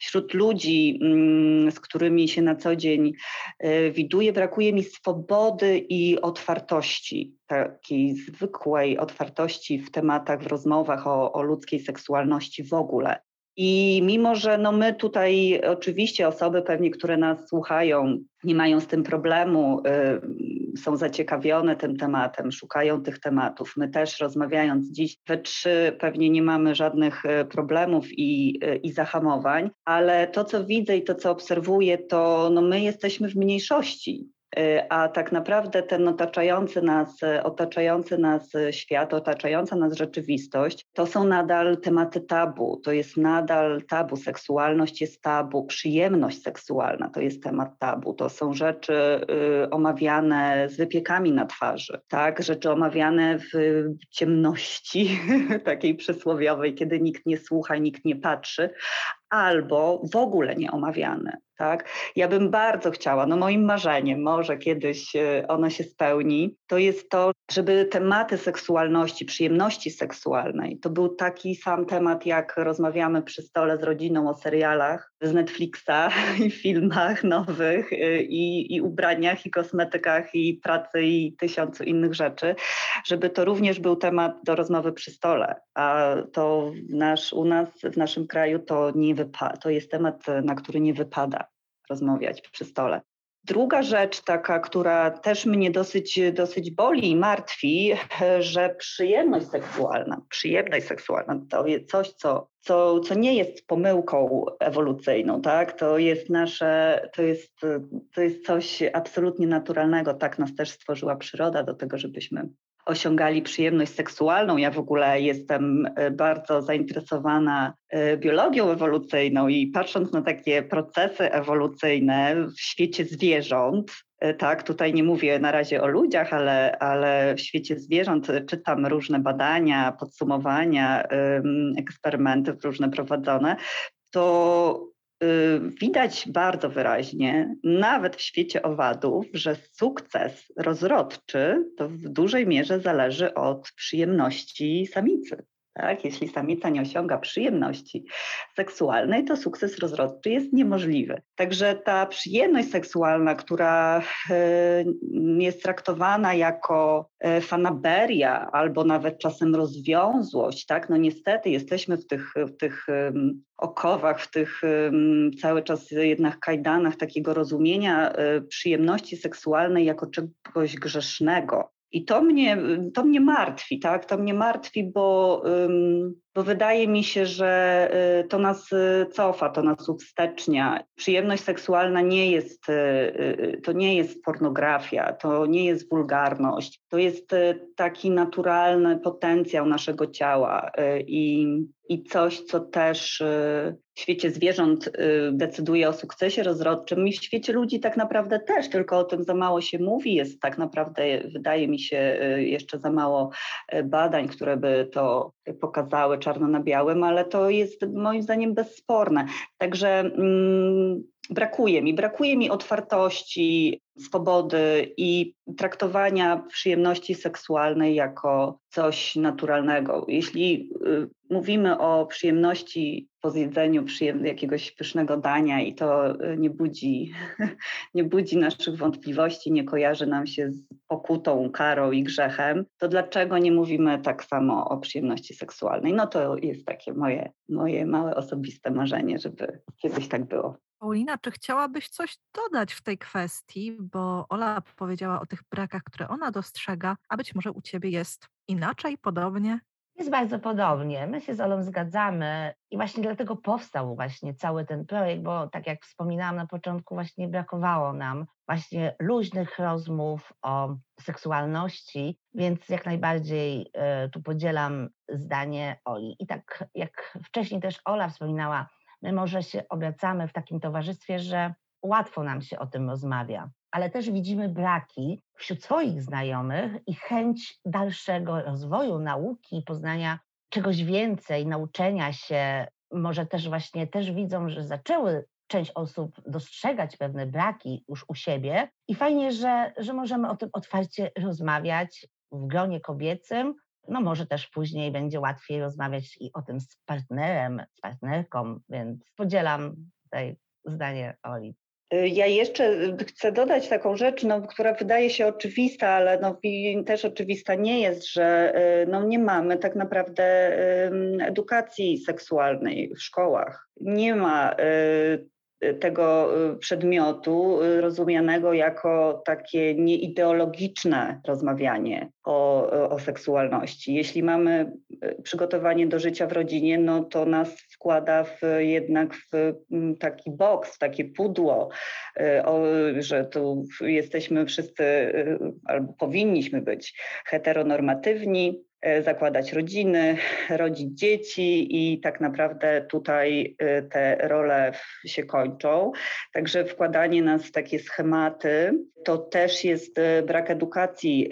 wśród ludzi, mm, z którymi się na co dzień e, widuję, brakuje mi swobody i otwartości, takiej zwykłej otwartości w tematach, w rozmowach o, o ludzkiej seksualności w ogóle. I mimo, że no my tutaj oczywiście osoby pewnie, które nas słuchają, nie mają z tym problemu, y, są zaciekawione tym tematem, szukają tych tematów. My też rozmawiając dziś we trzy pewnie nie mamy żadnych y, problemów i, y, i zahamowań, ale to co widzę i to co obserwuję, to no my jesteśmy w mniejszości a tak naprawdę ten otaczający nas, otaczający nas świat, otaczająca nas rzeczywistość, to są nadal tematy tabu. To jest nadal tabu. Seksualność jest tabu, przyjemność seksualna to jest temat tabu. To są rzeczy y, omawiane z wypiekami na twarzy, tak? Rzeczy omawiane w ciemności, takiej przysłowiowej, kiedy nikt nie słucha, nikt nie patrzy, albo w ogóle nie omawiane. Tak? Ja bym bardzo chciała, no moim marzeniem, może kiedyś e, ono się spełni, to jest to, żeby tematy seksualności, przyjemności seksualnej, to był taki sam temat, jak rozmawiamy przy stole z rodziną o serialach z Netflixa i filmach nowych e, i, i ubraniach i kosmetykach i pracy i tysiącu innych rzeczy, żeby to również był temat do rozmowy przy stole, a to nasz, u nas w naszym kraju to nie to jest temat, na który nie wypada rozmawiać przy stole. Druga rzecz taka, która też mnie dosyć, dosyć boli i martwi, że przyjemność seksualna, przyjemność seksualna to jest coś, co, co, co nie jest pomyłką ewolucyjną, tak? To jest nasze, to jest, to jest coś absolutnie naturalnego, tak nas też stworzyła przyroda do tego, żebyśmy osiągali przyjemność seksualną. Ja w ogóle jestem e, bardzo zainteresowana e, biologią ewolucyjną i patrząc na takie procesy ewolucyjne w świecie zwierząt, e, tak, tutaj nie mówię na razie o ludziach, ale, ale w świecie zwierząt czytam różne badania, podsumowania, eksperymenty różne prowadzone, to widać bardzo wyraźnie, nawet w świecie owadów, że sukces rozrodczy to w dużej mierze zależy od przyjemności samicy. Tak? Jeśli samica nie osiąga przyjemności seksualnej, to sukces rozrodczy jest niemożliwy. Także ta przyjemność seksualna, która e, jest traktowana jako e, fanaberia albo nawet czasem rozwiązłość, tak? no niestety jesteśmy w tych, w tych okowach, w tych cały czas jednak kajdanach takiego rozumienia e, przyjemności seksualnej jako czegoś grzesznego. I to mnie, to mnie martwi, tak? To mnie martwi, bo, bo wydaje mi się, że y, to nas y, cofa, to nas uwstecznia. Przyjemność seksualna nie jest, y, to nie jest pornografia, to nie jest wulgarność, to jest taki naturalny potencjał naszego ciała i, i coś, co też w świecie zwierząt decyduje o sukcesie rozrodczym i w świecie ludzi tak naprawdę też, tylko o tym za mało się mówi. Jest tak naprawdę, wydaje mi się, jeszcze za mało badań, które by to pokazały czarno na białym, ale to jest moim zdaniem bezsporne. Także mm, brakuje mi, brakuje mi otwartości, swobody i traktowania przyjemności seksualnej jako coś naturalnego. Jeśli y, mówimy o przyjemności po zjedzeniu jakiegoś pysznego dania i to y, nie budzi, nie budzi naszych wątpliwości, nie kojarzy nam się z pokutą, karą i grzechem, to dlaczego nie mówimy tak samo o przyjemności seksualnej? No to jest takie moje, moje małe osobiste marzenie, żeby kiedyś tak było. Paulina, czy chciałabyś coś dodać w tej kwestii? Bo Ola powiedziała o tych brakach, które ona dostrzega, a być może u ciebie jest inaczej, podobnie? Jest bardzo podobnie. My się z Olą zgadzamy i właśnie dlatego powstał właśnie cały ten projekt, bo tak jak wspominałam na początku, właśnie brakowało nam właśnie luźnych rozmów o seksualności, więc jak najbardziej y, tu podzielam zdanie Oli. I tak jak wcześniej też Ola wspominała, my może się obracamy w takim towarzystwie, że łatwo nam się o tym rozmawia, ale też widzimy braki wśród swoich znajomych i chęć dalszego rozwoju nauki, poznania czegoś więcej, nauczenia się. Może też właśnie też widzą, że zaczęły część osób dostrzegać pewne braki już u siebie i fajnie, że, że możemy o tym otwarcie rozmawiać w gronie kobiecym, no może też później będzie łatwiej rozmawiać i o tym z partnerem, z partnerką, więc podzielam tutaj zdanie Oli. Y, ja jeszcze chcę dodać taką rzecz, no, która wydaje się oczywista, ale no, też oczywista nie jest, że y, no, nie mamy tak naprawdę edukacji seksualnej w szkołach. Nie ma y, tego przedmiotu rozumianego jako takie nieideologiczne rozmawianie o, o seksualności. Jeśli mamy przygotowanie do życia w rodzinie, no to nas wkłada w, jednak w taki boks, w takie pudło, o, że tu jesteśmy wszyscy albo powinniśmy być heteronormatywni, zakładać rodziny, rodzić dzieci i tak naprawdę tutaj e, te role się kończą. Także wkładanie nas w takie schematy to też jest e, brak edukacji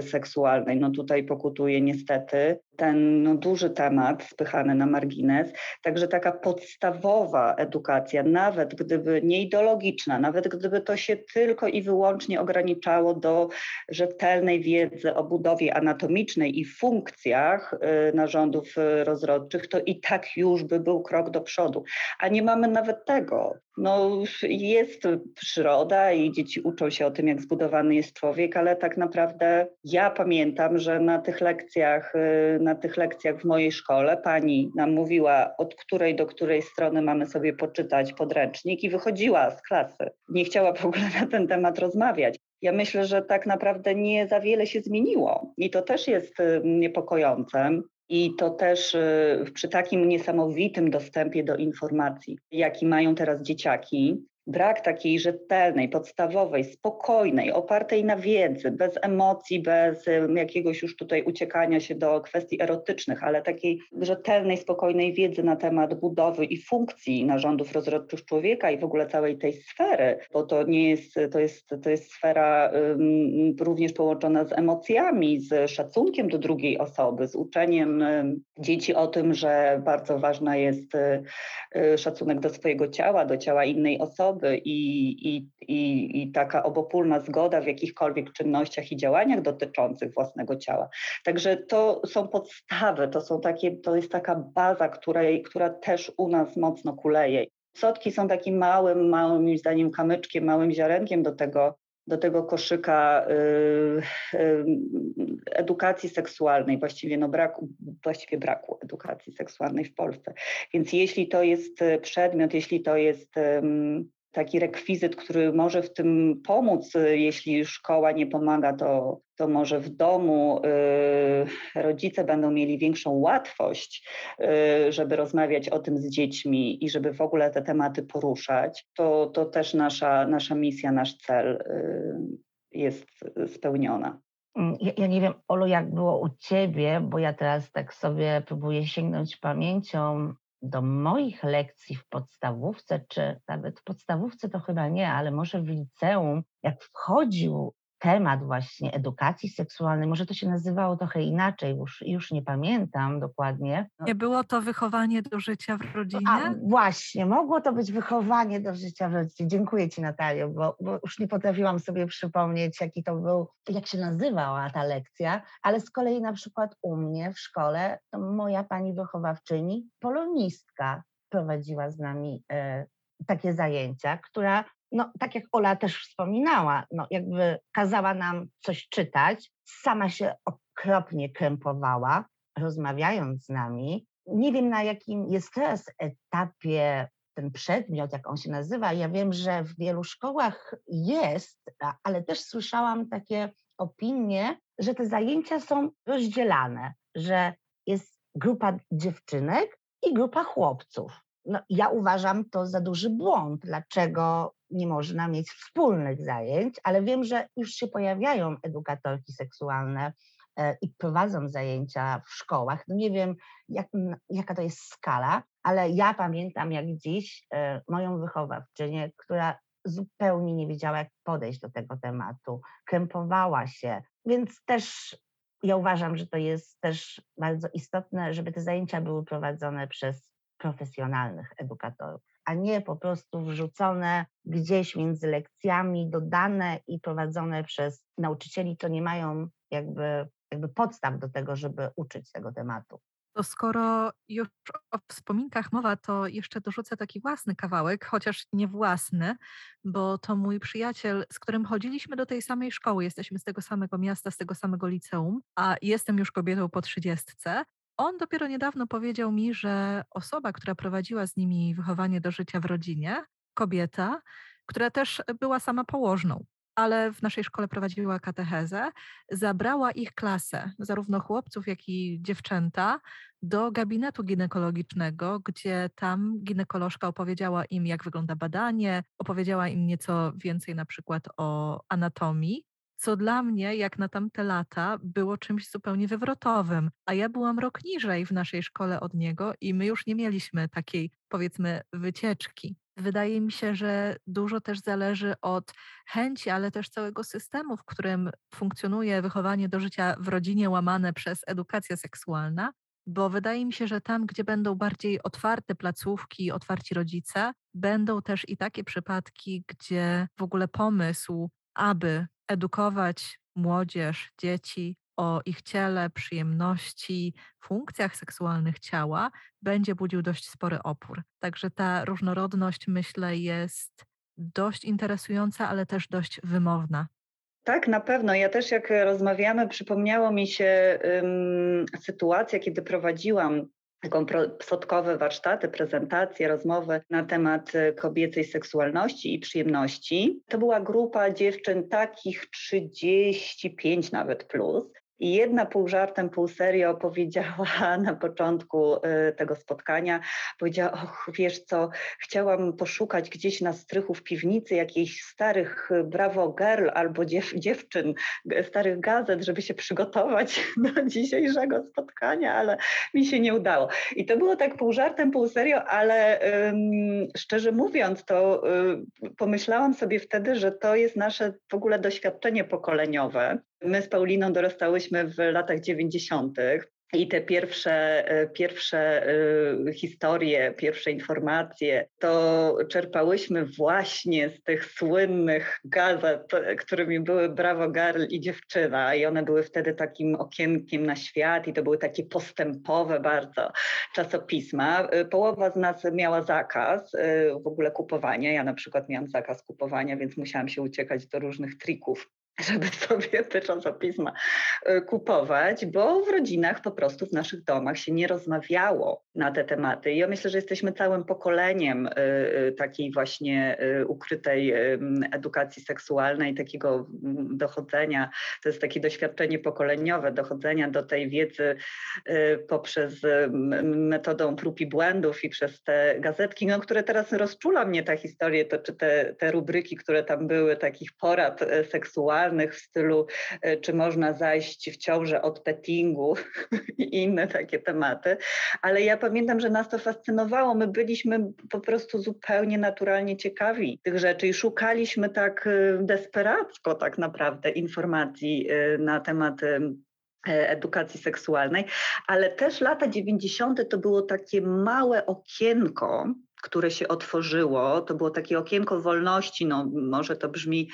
seksualnej. No tutaj pokutuje niestety ten no, duży temat spychany na margines. Także taka podstawowa edukacja, nawet gdyby nie ideologiczna, nawet gdyby to się tylko i wyłącznie ograniczało do rzetelnej wiedzy o budowie anatomicznej i funkcjach y, narządów y, rozrodczych, to i tak już by był krok do przodu. A nie mamy nawet tego. No, jest przyroda i dzieci uczą się o tym, jak zbudowany jest człowiek, ale tak naprawdę ja pamiętam, że na tych lekcjach, y, na tych lekcjach w mojej szkole pani nam mówiła, od której do której strony mamy sobie poczytać podręcznik i wychodziła z klasy. Nie chciała w ogóle na ten temat rozmawiać. Ja myślę, że tak naprawdę nie za wiele się zmieniło i to też jest y, niepokojące. I to też y, przy takim niesamowitym dostępie do informacji, jaki mają teraz dzieciaki, brak takiej rzetelnej, podstawowej, spokojnej, opartej na wiedzy, bez emocji, bez jakiegoś już tutaj uciekania się do kwestii erotycznych, ale takiej rzetelnej, spokojnej wiedzy na temat budowy i funkcji narządów rozrodczych człowieka i w ogóle całej tej sfery, bo to nie jest, to jest, to jest sfera um, również połączona z emocjami, z szacunkiem do drugiej osoby, z uczeniem um, dzieci o tym, że bardzo ważna jest um, szacunek do swojego ciała, do ciała innej osoby, osoby i, i, i, i taka obopólna zgoda w jakichkolwiek czynnościach i działaniach dotyczących własnego ciała. Także to są podstawy, to, są takie, to jest taka baza, której, która też u nas mocno kuleje. Sotki są takim małym, małym, zdaniem, kamyczkiem, małym ziarenkiem do tego, do tego koszyka y, y, edukacji seksualnej, właściwie, no braku, właściwie braku edukacji seksualnej w Polsce. Więc jeśli to jest przedmiot, jeśli to jest taki rekwizyt, który może w tym pomóc, y, jeśli szkoła nie pomaga, to, to może w domu y, rodzice będą mieli większą łatwość, y, żeby rozmawiać o tym z dziećmi i żeby w ogóle te tematy poruszać. To, to też nasza, nasza misja, nasz cel y, jest spełniona. Mm, ja, ja, nie wiem, Olu, jak było u ciebie, bo ja teraz tak sobie próbuję sięgnąć pamięcią do moich lekcji w podstawówce, czy nawet w podstawówce to chyba nie, ale może w liceum, jak wchodził temat właśnie edukacji seksualnej, może to się nazywało trochę inaczej, już, już nie pamiętam dokładnie. Nie było to wychowanie do życia w rodzinie? A, właśnie, mogło to być wychowanie do życia w rodzinie. Dziękuję Ci Natalio, bo, bo już nie potrafiłam sobie przypomnieć, jaki to był, jak się nazywała ta lekcja, ale z kolei na przykład u mnie w szkole moja pani wychowawczyni, polonistka, prowadziła z nami e, takie zajęcia, która no tak jak Ola też wspominała, no jakby kazała nam coś czytać, sama się okropnie krępowała, rozmawiając z nami. Nie wiem na jakim jest teraz etapie ten przedmiot, jak on się nazywa. Ja wiem, że w wielu szkołach jest, ale też słyszałam takie opinie, że te zajęcia są rozdzielane, że jest grupa dziewczynek i grupa chłopców. No, ja uważam to za duży błąd. Dlaczego nie można mieć wspólnych zajęć, ale wiem, że już się pojawiają edukatorki seksualne e, i prowadzą zajęcia w szkołach. No nie wiem, jak, jaka to jest skala, ale ja pamiętam jak dziś e, moją wychowawczynię, która zupełnie nie wiedziała, jak podejść do tego tematu, krępowała się, więc też ja uważam, że to jest też bardzo istotne, żeby te zajęcia były prowadzone przez profesjonalnych edukatorów a nie po prostu wrzucone gdzieś między lekcjami, dodane i prowadzone przez nauczycieli, co nie mają jakby, jakby podstaw do tego, żeby uczyć tego tematu. To skoro już o wspominkach mowa, to jeszcze dorzucę taki własny kawałek, chociaż nie własny, bo to mój przyjaciel, z którym chodziliśmy do tej samej szkoły, jesteśmy z tego samego miasta, z tego samego liceum, a jestem już kobietą po trzydziestce. On dopiero niedawno powiedział mi, że osoba, która prowadziła z nimi wychowanie do życia w rodzinie, kobieta, która też była sama położną ale w naszej szkole prowadziła katechezę, zabrała ich klasę, zarówno chłopców, jak i dziewczęta, do gabinetu ginekologicznego, gdzie tam ginekolożka opowiedziała im, jak wygląda badanie, opowiedziała im nieco więcej na przykład o anatomii, co dla mnie, jak na tamte lata, było czymś zupełnie wywrotowym. A ja byłam rok niżej w naszej szkole od niego i my już nie mieliśmy takiej, powiedzmy, wycieczki. Wydaje mi się, że dużo też zależy od chęci, ale też całego systemu, w którym funkcjonuje wychowanie do życia w rodzinie łamane przez edukację seksualna, bo wydaje mi się, że tam, gdzie będą bardziej otwarte placówki, otwarci rodzice, będą też i takie przypadki, gdzie w ogóle pomysł, aby edukować młodzież, dzieci o ich ciele, przyjemności, funkcjach seksualnych ciała, będzie budził dość spory opór. Także ta różnorodność, myślę, jest dość interesująca, ale też dość wymowna. Tak, na pewno. Ja też jak rozmawiamy, przypomniało mi się um, sytuacja, kiedy prowadziłam taką psotkowe warsztaty, prezentacje, rozmowy na temat e, kobiecej seksualności i przyjemności. To była grupa dziewczyn takich 35 nawet plus. I jedna pół żartem, pół serio powiedziała na początku y, tego spotkania, powiedziała, och, wiesz co, chciałam poszukać gdzieś na strychu w piwnicy jakichś starych y, Bravo Girl albo dziew, dziewczyn, starych gazet, żeby się przygotować do dzisiejszego spotkania, ale mi się nie udało. I to było tak pół żartem, pół serio, ale szczerze mówiąc, to um, pomyślałam sobie wtedy, że to jest nasze w ogóle doświadczenie pokoleniowe, My z Pauliną dorastałyśmy w latach 90. I te pierwsze, e, pierwsze e, historie, pierwsze informacje, to czerpałyśmy właśnie z tych słynnych gazet, którymi były Brawo Girl i Dziewczyna. I one były wtedy takim okienkiem na świat i to były takie postępowe bardzo czasopisma. E, połowa z nas miała zakaz w ogóle kupowania. Ja na przykład miałam zakaz kupowania, więc musiałam się uciekać do różnych trików żeby sobie te czasopisma e, kupować, bo w rodzinach po prostu w naszych domach się nie rozmawiało na te tematy. I ja myślę, że jesteśmy całym pokoleniem e, e, takiej właśnie ukrytej edukacji seksualnej, takiego dochodzenia, to jest takie doświadczenie pokoleniowe, dochodzenia do tej wiedzy poprzez metodą prób i błędów i przez te gazetki, no, które teraz rozczula mnie ta historia, to czy te, te rubryki, które tam były, takich porad seksualnych, w stylu, e, czy można zajść w ciążę od pettingu i inne takie tematy. Ale ja pamiętam, że nas to fascynowało. My byliśmy po prostu zupełnie naturalnie ciekawi tych rzeczy i szukaliśmy tak e, desperacko tak naprawdę informacji e, na temat edukacji seksualnej, ale też lata 90. to było takie małe okienko, które się otworzyło. To było takie okienko wolności, no może to brzmi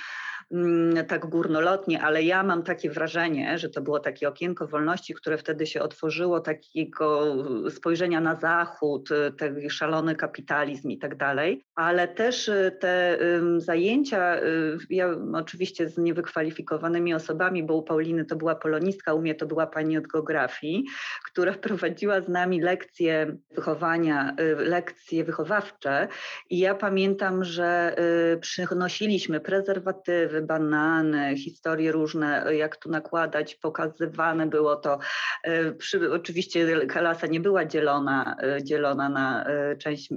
tak górnolotnie, ale ja mam takie wrażenie, że to było takie okienko wolności, które wtedy się otworzyło, takiego spojrzenia na zachód, ten szalony kapitalizm i tak dalej, ale też y, te zajęcia, y, ja oczywiście z niewykwalifikowanymi osobami, bo u Pauliny to była polonistka, u mnie to była pani od geografii, która prowadziła z nami lekcje wychowania, y, lekcje wychowawcze. I ja pamiętam, że przynosiliśmy prezerwatywy, banany, historie różne, jak tu nakładać, pokazywane było to. E, przy, oczywiście klasa nie była dzielona, e, dzielona na e, część,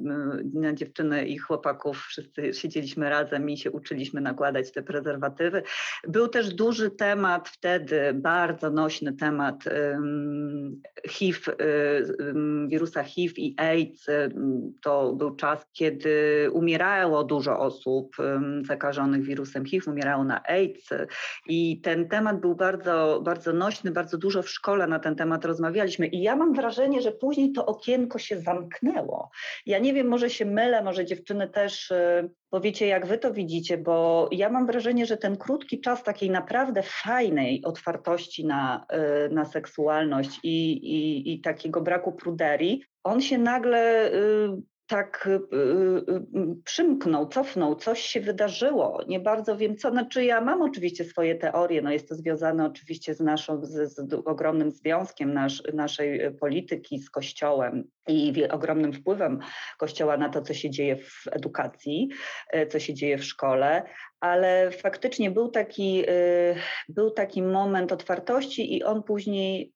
na dziewczyny i chłopaków, wszyscy siedzieliśmy razem i się uczyliśmy nakładać te prezerwatywy. Był też duży temat wtedy, bardzo nośny temat HIV, wirusa HIV i AIDS. To był czas, kiedy umierało dużo osób zakażonych wirusem HIV, umierało na AIDS i ten temat był bardzo, bardzo nośny, bardzo dużo w szkole na ten temat rozmawialiśmy i ja mam wrażenie, że później to okienko się zamknęło. Ja nie wiem, może się mylę, może dziewczyny też y, powiecie, jak wy to widzicie, bo ja mam wrażenie, że ten krótki czas takiej naprawdę fajnej otwartości na, y, na seksualność i, i, i takiego braku pruderii, on się nagle y, tak y, y, y, przymknął, cofnął, coś się wydarzyło. Nie bardzo wiem co. Znaczy ja mam oczywiście swoje teorie, no jest to związane oczywiście z naszą, z, z ogromnym związkiem nasz, naszej polityki z Kościołem i ogromnym wpływem Kościoła na to, co się dzieje w edukacji, co się dzieje w szkole, ale faktycznie był taki, był taki moment otwartości i on później,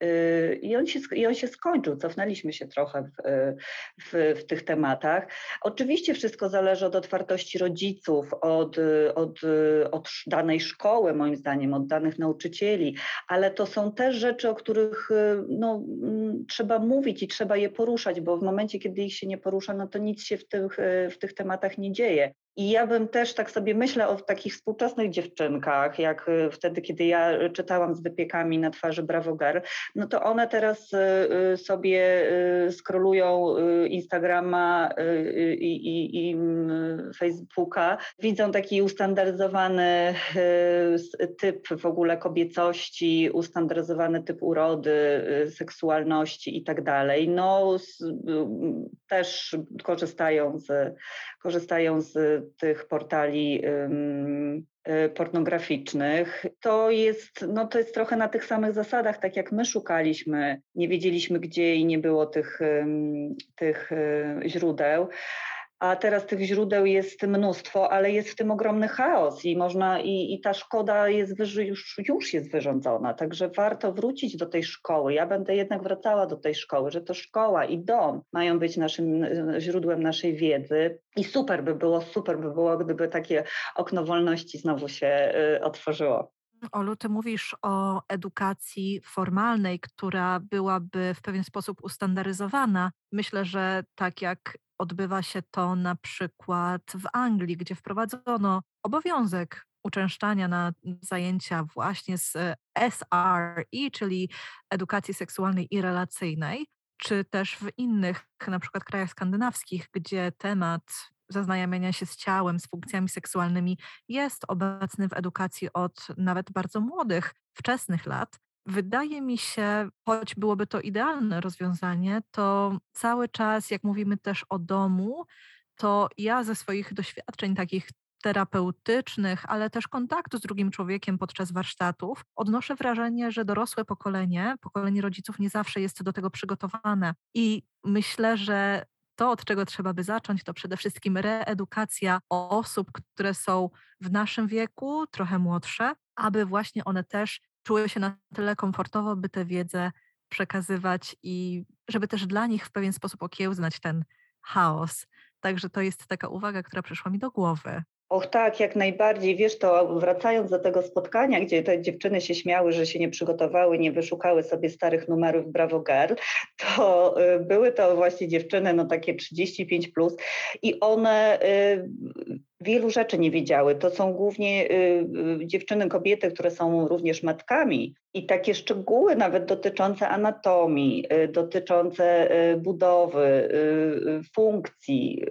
i on się, i on się skończył. Cofnęliśmy się trochę w, w, w tych tematach. Oczywiście wszystko zależy od otwartości rodziców, od, od, od danej szkoły, moim zdaniem, od danych nauczycieli, ale to są też rzeczy, o których no, mm, trzeba mówić i trzeba je poruszać, bo w momencie, kiedy ich się nie porusza, no to nic się w tych, w tych tematach nie dzieje. I ja bym też tak sobie myślę o takich współczesnych dziewczynkach, jak y, wtedy, kiedy ja czytałam z wypiekami na twarzy Bravo Girl, no to one teraz y, y, sobie skrolują Instagrama i, i, i mm, Facebooka, widzą taki ustandaryzowany typ w ogóle kobiecości, ustandaryzowany typ urody, seksualności i tak dalej. No też korzystają z, korzystają z tych portali y, pornograficznych, to jest, no to jest trochę na tych samych zasadach, tak jak my szukaliśmy, nie wiedzieliśmy gdzie i nie było tych, tych y, źródeł a teraz tych źródeł jest mnóstwo, ale jest w tym ogromny chaos i można i, i ta szkoda jest wyży, już, już jest wyrządzona, także warto wrócić do tej szkoły. Ja będę jednak wracała do tej szkoły, że to szkoła i dom mają być naszym e, źródłem naszej wiedzy i super by było, super by było, gdyby takie okno wolności znowu się y, otworzyło. Olu, ty mówisz o edukacji formalnej, która byłaby w pewien sposób ustandaryzowana. Myślę, że tak jak odbywa się to na przykład w Anglii, gdzie wprowadzono obowiązek uczęszczania na zajęcia właśnie z SRE, czyli edukacji seksualnej i relacyjnej, czy też w innych, na przykład krajach skandynawskich, gdzie temat zaznajamiania się z ciałem, z funkcjami seksualnymi jest obecny w edukacji od nawet bardzo młodych, wczesnych lat. Wydaje mi się, choć byłoby to idealne rozwiązanie, to cały czas, jak mówimy też o domu, to ja ze swoich doświadczeń takich terapeutycznych, ale też kontaktu z drugim człowiekiem podczas warsztatów, odnoszę wrażenie, że dorosłe pokolenie, pokolenie rodziców nie zawsze jest do tego przygotowane. I myślę, że to, od czego trzeba by zacząć, to przede wszystkim reedukacja osób, które są w naszym wieku, trochę młodsze, aby właśnie one też czuły się na tyle komfortowo, by tę wiedzę przekazywać i żeby też dla nich w pewien sposób okiełznać ten chaos. Także to jest taka uwaga, która przyszła mi do głowy. Och tak, jak najbardziej. Wiesz, to wracając do tego spotkania, gdzie te dziewczyny się śmiały, że się nie przygotowały, nie wyszukały sobie starych numerów Bravo Girl, to y, były to właśnie dziewczyny, no takie 35 plus i one y, wielu rzeczy nie wiedziały. To są głównie y, dziewczyny, kobiety, które są również matkami i takie szczegóły nawet dotyczące anatomii, dotyczące budowy, funkcji,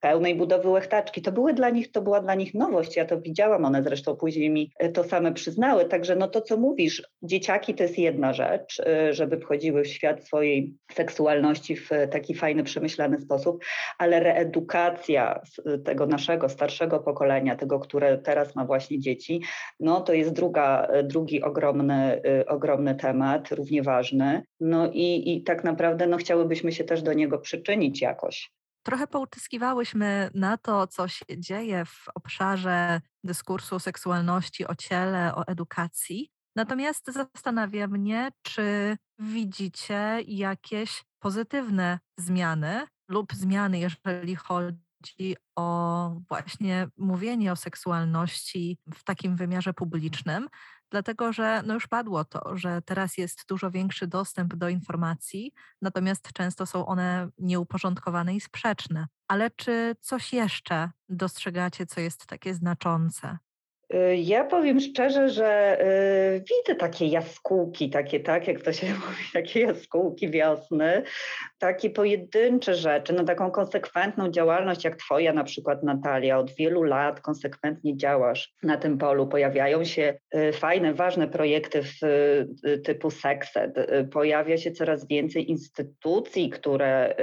pełnej budowy łechtaczki. To były dla nich, to była dla nich nowość. Ja to widziałam, one zresztą później mi e, to same przyznały. Także no to, co mówisz, dzieciaki to jest jedna rzecz, e, żeby wchodziły w świat swojej seksualności w taki fajny, przemyślany sposób, ale reedukacja e, tego naszego starszego pokolenia, tego, które teraz ma właśnie dzieci, no to jest druga, drugi ogromny, ogromny temat, równie ważny. No i, i tak naprawdę no chciałybyśmy się też do niego przyczynić jakoś. Trochę poutyskiwałyśmy na to, co się dzieje w obszarze dyskursu o seksualności, o ciele, o edukacji. Natomiast zastanawia mnie, czy widzicie jakieś pozytywne zmiany lub zmiany, jeżeli chodzi o właśnie mówienie o seksualności w takim wymiarze publicznym, dlatego że no już padło to, że teraz jest dużo większy dostęp do informacji, natomiast często są one nieuporządkowane i sprzeczne. Ale czy coś jeszcze dostrzegacie, co jest takie znaczące? Y, ja powiem szczerze, że y, widzę takie jaskółki, takie, tak, jak to się mówi, takie jaskółki wiosny, takie pojedyncze rzeczy, no taką konsekwentną działalność jak twoja na przykład Natalia, od wielu lat konsekwentnie działasz na tym polu, pojawiają się y, fajne, ważne projekty w, typu Sexed, pojawia się coraz więcej instytucji, które,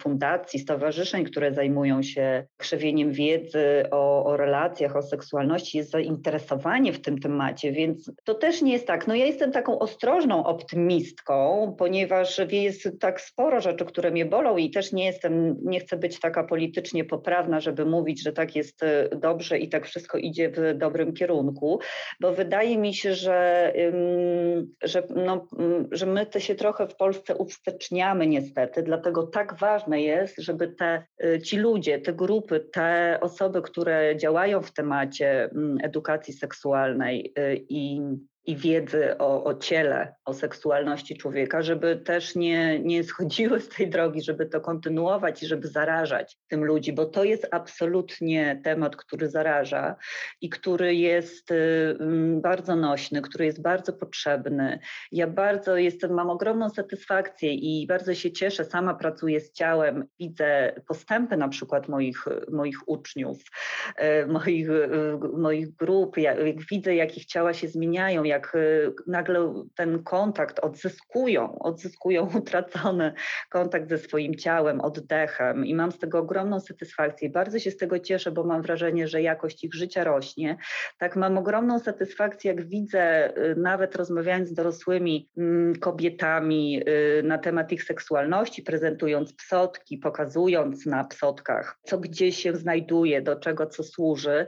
fundacji, stowarzyszeń, które zajmują się krzewieniem wiedzy o, o relacjach, o seksualności, jest zainteresowanie w tym temacie, więc to też nie jest tak. No ja jestem taką ostrożną optymistką, ponieważ jest tak sporo rzeczy, które mnie bolą i też nie jestem, nie chcę być taka politycznie poprawna, żeby mówić, że tak jest e, dobrze i tak wszystko idzie w dobrym kierunku, bo wydaje mi się, że, że, no, że my te się trochę w Polsce uwsteczniamy niestety, dlatego tak ważne jest, żeby te, e, ci ludzie, te grupy, te osoby, które działają w temacie edukacji seksualnej y, i i wiedzy o, o, ciele, o seksualności człowieka, żeby też nie, nie schodziły z tej drogi, żeby to kontynuować i żeby zarażać tym ludzi, bo to jest absolutnie temat, który zaraża i który jest y, mm, bardzo nośny, który jest bardzo potrzebny. Ja bardzo jestem, mam ogromną satysfakcję i bardzo się cieszę, sama pracuję z ciałem, widzę postępy na przykład moich, moich uczniów, y, moich, y, moich grup, jak, widzę, jak ich ciała się zmieniają, jak y, nagle ten kontakt odzyskują, odzyskują utracony kontakt ze swoim ciałem, oddechem i mam z tego ogromną satysfakcję. Bardzo się z tego cieszę, bo mam wrażenie, że jakość ich życia rośnie. Tak mam ogromną satysfakcję, jak widzę, y, nawet rozmawiając z dorosłymi mm, kobietami y, na temat ich seksualności, prezentując psotki, pokazując na psotkach, co gdzie się znajduje, do czego co służy,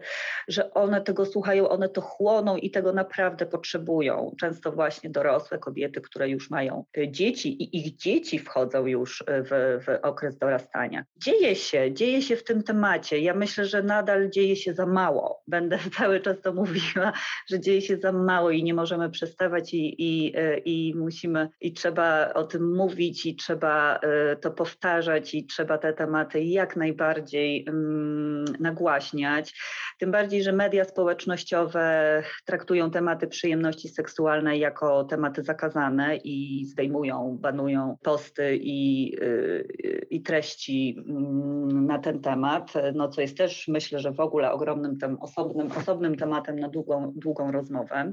że one tego słuchają, one to chłoną i tego naprawdę potrzebują potrzebują. Często właśnie dorosłe kobiety, które już mają y, dzieci i ich dzieci wchodzą już y, w, w okres dorastania. Dzieje się, dzieje się w tym temacie. Ja myślę, że nadal dzieje się za mało. Będę cały czas to mówiła, że dzieje się za mało i nie możemy przestawać i, i, y, i musimy, i trzeba o tym mówić, i trzeba to powtarzać, i trzeba te tematy jak najbardziej um, nagłaśniać. Tym bardziej, że media społecznościowe traktują tematy przyjemności aktywności jako tematy zakazane i zdejmują, banują posty i, y, i treści mm, na ten temat, no co jest też myślę, że w ogóle ogromnym tem, osobnym, osobnym tematem na długą, długą rozmowę.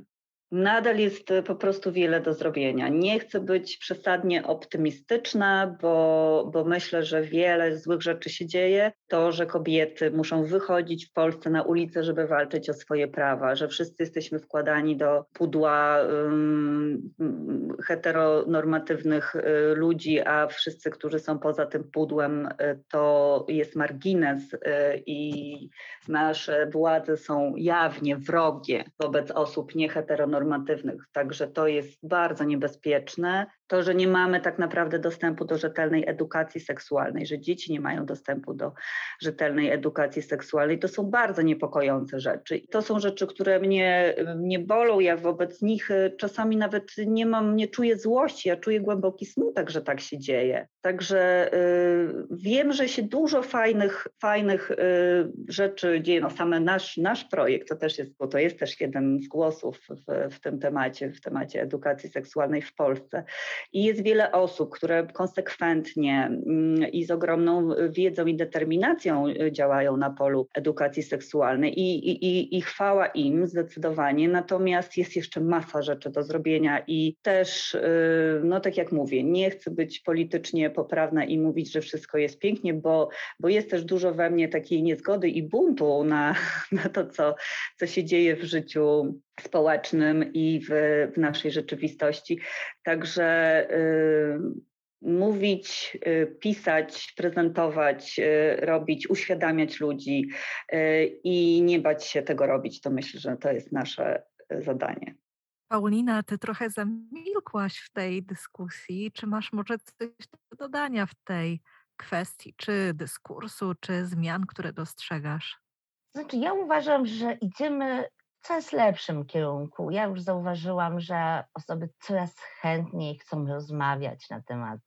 Nadal jest e, po prostu wiele do zrobienia. Nie chcę być przesadnie optymistyczna, bo, bo myślę, że wiele złych rzeczy się dzieje. To, że kobiety muszą wychodzić w Polsce na ulicę, żeby walczyć o swoje prawa, że wszyscy jesteśmy wkładani do pudła um, heteronormatywnych y, ludzi, a wszyscy, którzy są poza tym pudłem, y, to jest margines y, i nasze władze są jawnie wrogie wobec osób nieheteronormatywnych normatywnych. Także to jest bardzo niebezpieczne. To, że nie mamy tak naprawdę dostępu do rzetelnej edukacji seksualnej, że dzieci nie mają dostępu do rzetelnej edukacji seksualnej, to są bardzo niepokojące rzeczy. To są rzeczy, które mnie, mnie bolą. Ja wobec nich e, czasami nawet nie mam, nie czuję złości, ja czuję głęboki smutek, że tak się dzieje. Także y, wiem, że się dużo fajnych, fajnych y, rzeczy dzieje. No, same nasz, nasz projekt, to też jest, bo to jest też jeden z głosów w, w tym temacie, w temacie edukacji seksualnej w Polsce. I jest wiele osób, które konsekwentnie mm, i z ogromną wiedzą i determinacją y, działają na polu edukacji seksualnej i, i, i chwała im zdecydowanie. Natomiast jest jeszcze masa rzeczy do zrobienia i też, y, no tak jak mówię, nie chcę być politycznie poprawna i mówić, że wszystko jest pięknie, bo, bo jest też dużo we mnie takiej niezgody i buntu na, na to, co, co się dzieje w życiu społecznym i w, w naszej rzeczywistości. Także y, mówić, y, pisać, prezentować, y, robić, uświadamiać ludzi y, i nie bać się tego robić, to myślę, że to jest nasze y, zadanie. Paulina, ty trochę zamilkłaś w tej dyskusji. Czy masz może coś do dodania w tej kwestii, czy dyskursu, czy zmian, które dostrzegasz? Znaczy, ja uważam, że idziemy coraz lepszym kierunku. Ja już zauważyłam, że osoby coraz chętniej chcą rozmawiać na temat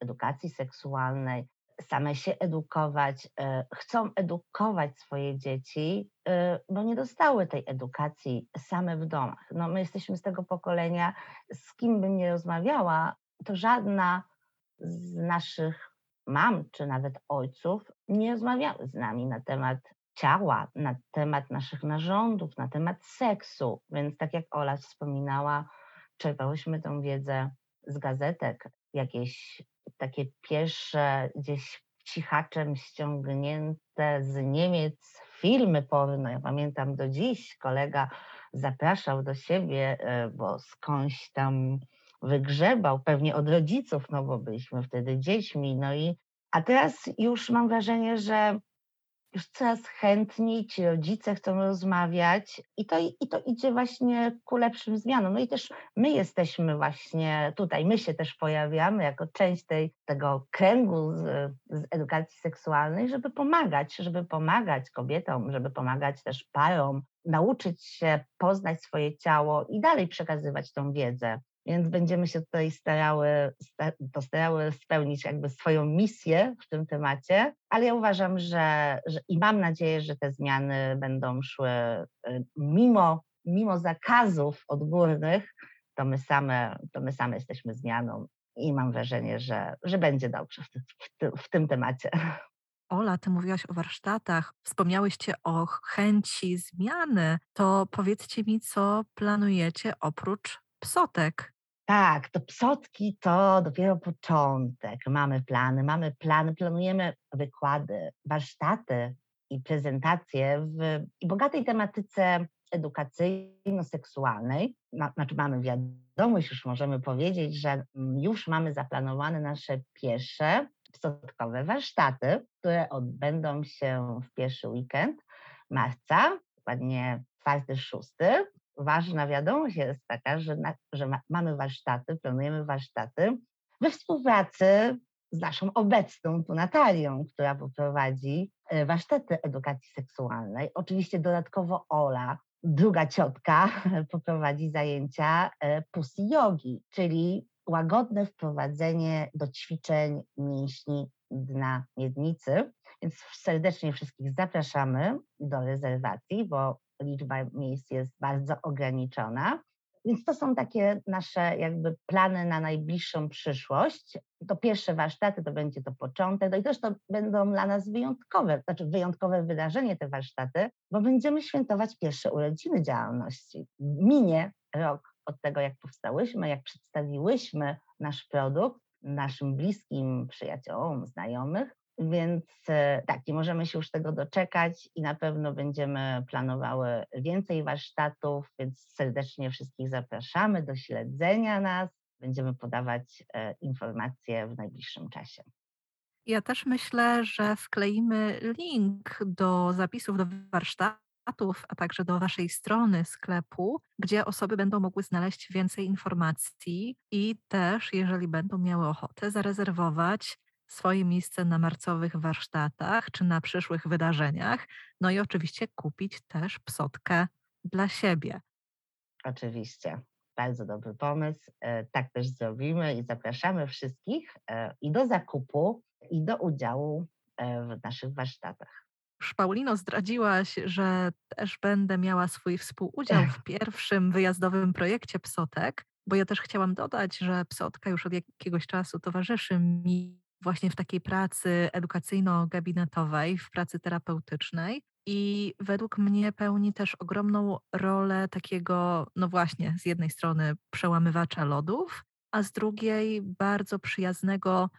edukacji seksualnej, same się edukować, e, chcą edukować swoje dzieci, e, bo nie dostały tej edukacji same w domach. No, my jesteśmy z tego pokolenia, z kim bym nie rozmawiała, to żadna z naszych mam czy nawet ojców nie rozmawiały z nami na temat ciała, na temat naszych narządów, na temat seksu. Więc tak jak Ola wspominała, czerpałyśmy tę wiedzę z gazetek, jakieś takie pierwsze gdzieś cichaczem ściągnięte z Niemiec filmy porno. Ja pamiętam do dziś, kolega zapraszał do siebie, e, bo skądś tam wygrzebał, pewnie od rodziców, no bo byliśmy wtedy dziećmi. No i, a teraz już mam wrażenie, że już coraz chętniej ci rodzice chcą rozmawiać i to, i to idzie właśnie ku lepszym zmianom. No i też my jesteśmy właśnie tutaj, my się też pojawiamy jako część tej, tego kręgu z, z edukacji seksualnej, żeby pomagać, żeby pomagać kobietom, żeby pomagać też parom, nauczyć się poznać swoje ciało i dalej przekazywać tą wiedzę więc będziemy się tutaj starały, starały spełnić jakby swoją misję w tym temacie, ale ja uważam, że, że i mam nadzieję, że te zmiany będą szły y, mimo, mimo zakazów odgórnych, to my same, to my same jesteśmy zmianą i mam wrażenie, że, że będzie dobrze w, w, w tym temacie. Ola, ty mówiłaś o warsztatach, wspomniałyście o chęci zmiany. To powiedzcie mi, co planujecie oprócz psotek? Tak, to psotki to dopiero początek. Mamy plany, mamy plany, planujemy wykłady, warsztaty i prezentacje w bogatej tematyce edukacyjno-seksualnej. Znaczy mamy wiadomość, już możemy powiedzieć, że już mamy zaplanowane nasze pierwsze psotkowe warsztaty, które odbędą się w pierwszy weekend marca, dokładnie 4-6 ważna wiadomość jest taka, że, na, że ma, mamy warsztaty, planujemy warsztaty we współpracy z naszą obecną tu Natalią, która poprowadzi e, warsztaty edukacji seksualnej. Oczywiście dodatkowo Ola, druga ciotka, poprowadzi zajęcia e, pussy yogi, czyli łagodne wprowadzenie do ćwiczeń mięśni dna miednicy. Więc serdecznie wszystkich zapraszamy do rezerwacji, bo liczba miejsc jest bardzo ograniczona. Więc to są takie nasze jakby plany na najbliższą przyszłość. To pierwsze warsztaty to będzie to początek, no i też to będą dla nas wyjątkowe, znaczy wyjątkowe wydarzenie te warsztaty, bo będziemy świętować pierwsze urodziny działalności. Minie rok od tego, jak powstałyśmy, jak przedstawiłyśmy nasz produkt naszym bliskim przyjaciołom, znajomych, więc e, tak, nie możemy się już tego doczekać i na pewno będziemy planowały więcej warsztatów, więc serdecznie wszystkich zapraszamy do śledzenia nas. Będziemy podawać e, informacje w najbliższym czasie. Ja też myślę, że wkleimy link do zapisów do warsztatów, a także do Waszej strony sklepu, gdzie osoby będą mogły znaleźć więcej informacji i też, jeżeli będą miały ochotę, zarezerwować swoje miejsce na marcowych warsztatach czy na przyszłych wydarzeniach. No i oczywiście kupić też psotkę dla siebie. Oczywiście. Bardzo dobry pomysł. E, tak też zrobimy i zapraszamy wszystkich e, i do zakupu, i do udziału e, w naszych warsztatach. Paulino zdradziłaś, że też będę miała swój współudział w pierwszym wyjazdowym projekcie Psotek, bo ja też chciałam dodać, że Psotka już od jakiegoś czasu towarzyszy mi właśnie w takiej pracy edukacyjno-gabinetowej, w pracy terapeutycznej. I według mnie pełni też ogromną rolę takiego, no właśnie, z jednej strony przełamywacza lodów, a z drugiej bardzo przyjaznego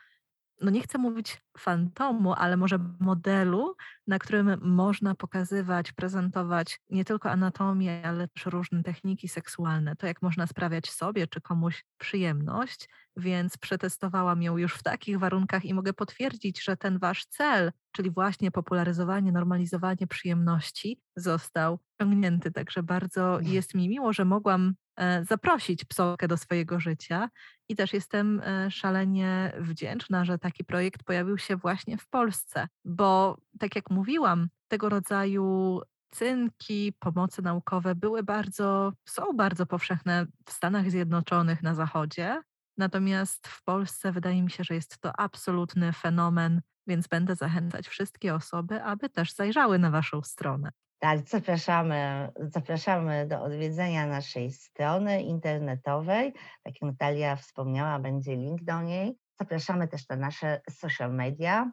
no nie chcę mówić fantomu, ale może modelu, na którym można pokazywać, prezentować nie tylko anatomię, ale też różne techniki seksualne, to jak można sprawiać sobie czy komuś przyjemność, więc przetestowałam ją już w takich warunkach i mogę potwierdzić, że ten wasz cel, czyli właśnie popularyzowanie, normalizowanie przyjemności, został osiągnięty. Także bardzo jest mi miło, że mogłam zaprosić psokę do swojego życia i też jestem e, szalenie wdzięczna, że taki projekt pojawił się właśnie w Polsce, bo tak jak mówiłam, tego rodzaju cynki, pomocy naukowe były bardzo, są bardzo powszechne w Stanach Zjednoczonych, na Zachodzie. Natomiast w Polsce wydaje mi się, że jest to absolutny fenomen więc będę zachęcać wszystkie osoby, aby też zajrzały na Waszą stronę. Tak, zapraszamy, zapraszamy do odwiedzenia naszej strony internetowej. Tak jak Natalia wspomniała, będzie link do niej. Zapraszamy też na nasze social media,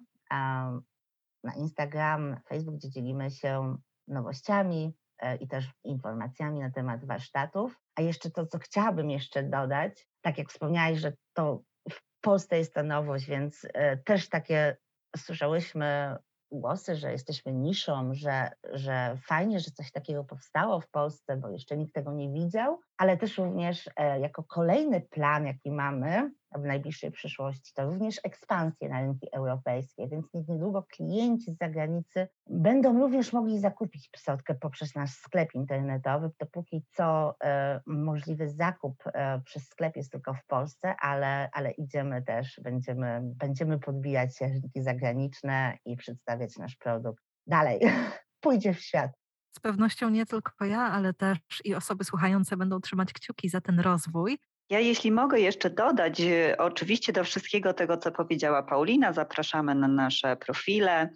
na Instagram, Facebook, gdzie dzielimy się nowościami e, i też informacjami na temat warsztatów. A jeszcze to, co chciałabym jeszcze dodać, tak jak wspomniałeś, że to w Polsce jest ta nowość, więc e, też takie słyszałyśmy głosy, że jesteśmy niszą, że, że fajnie, że coś takiego powstało w Polsce, bo jeszcze nikt tego nie widział, ale też również e, jako kolejny plan, jaki mamy, w najbliższej przyszłości, to również ekspansję na rynki europejskie, więc niedługo klienci z zagranicy będą również mogli zakupić psotkę poprzez nasz sklep internetowy. Dopóki co e, możliwy zakup e, przez sklep jest tylko w Polsce, ale, ale idziemy też, będziemy, będziemy podbijać rynki zagraniczne i przedstawiać nasz produkt dalej. Pójdzie w świat. Z pewnością nie tylko ja, ale też i osoby słuchające będą trzymać kciuki za ten rozwój. Ja jeśli mogę jeszcze dodać, y, oczywiście do wszystkiego tego, co powiedziała Paulina, zapraszamy na nasze profile,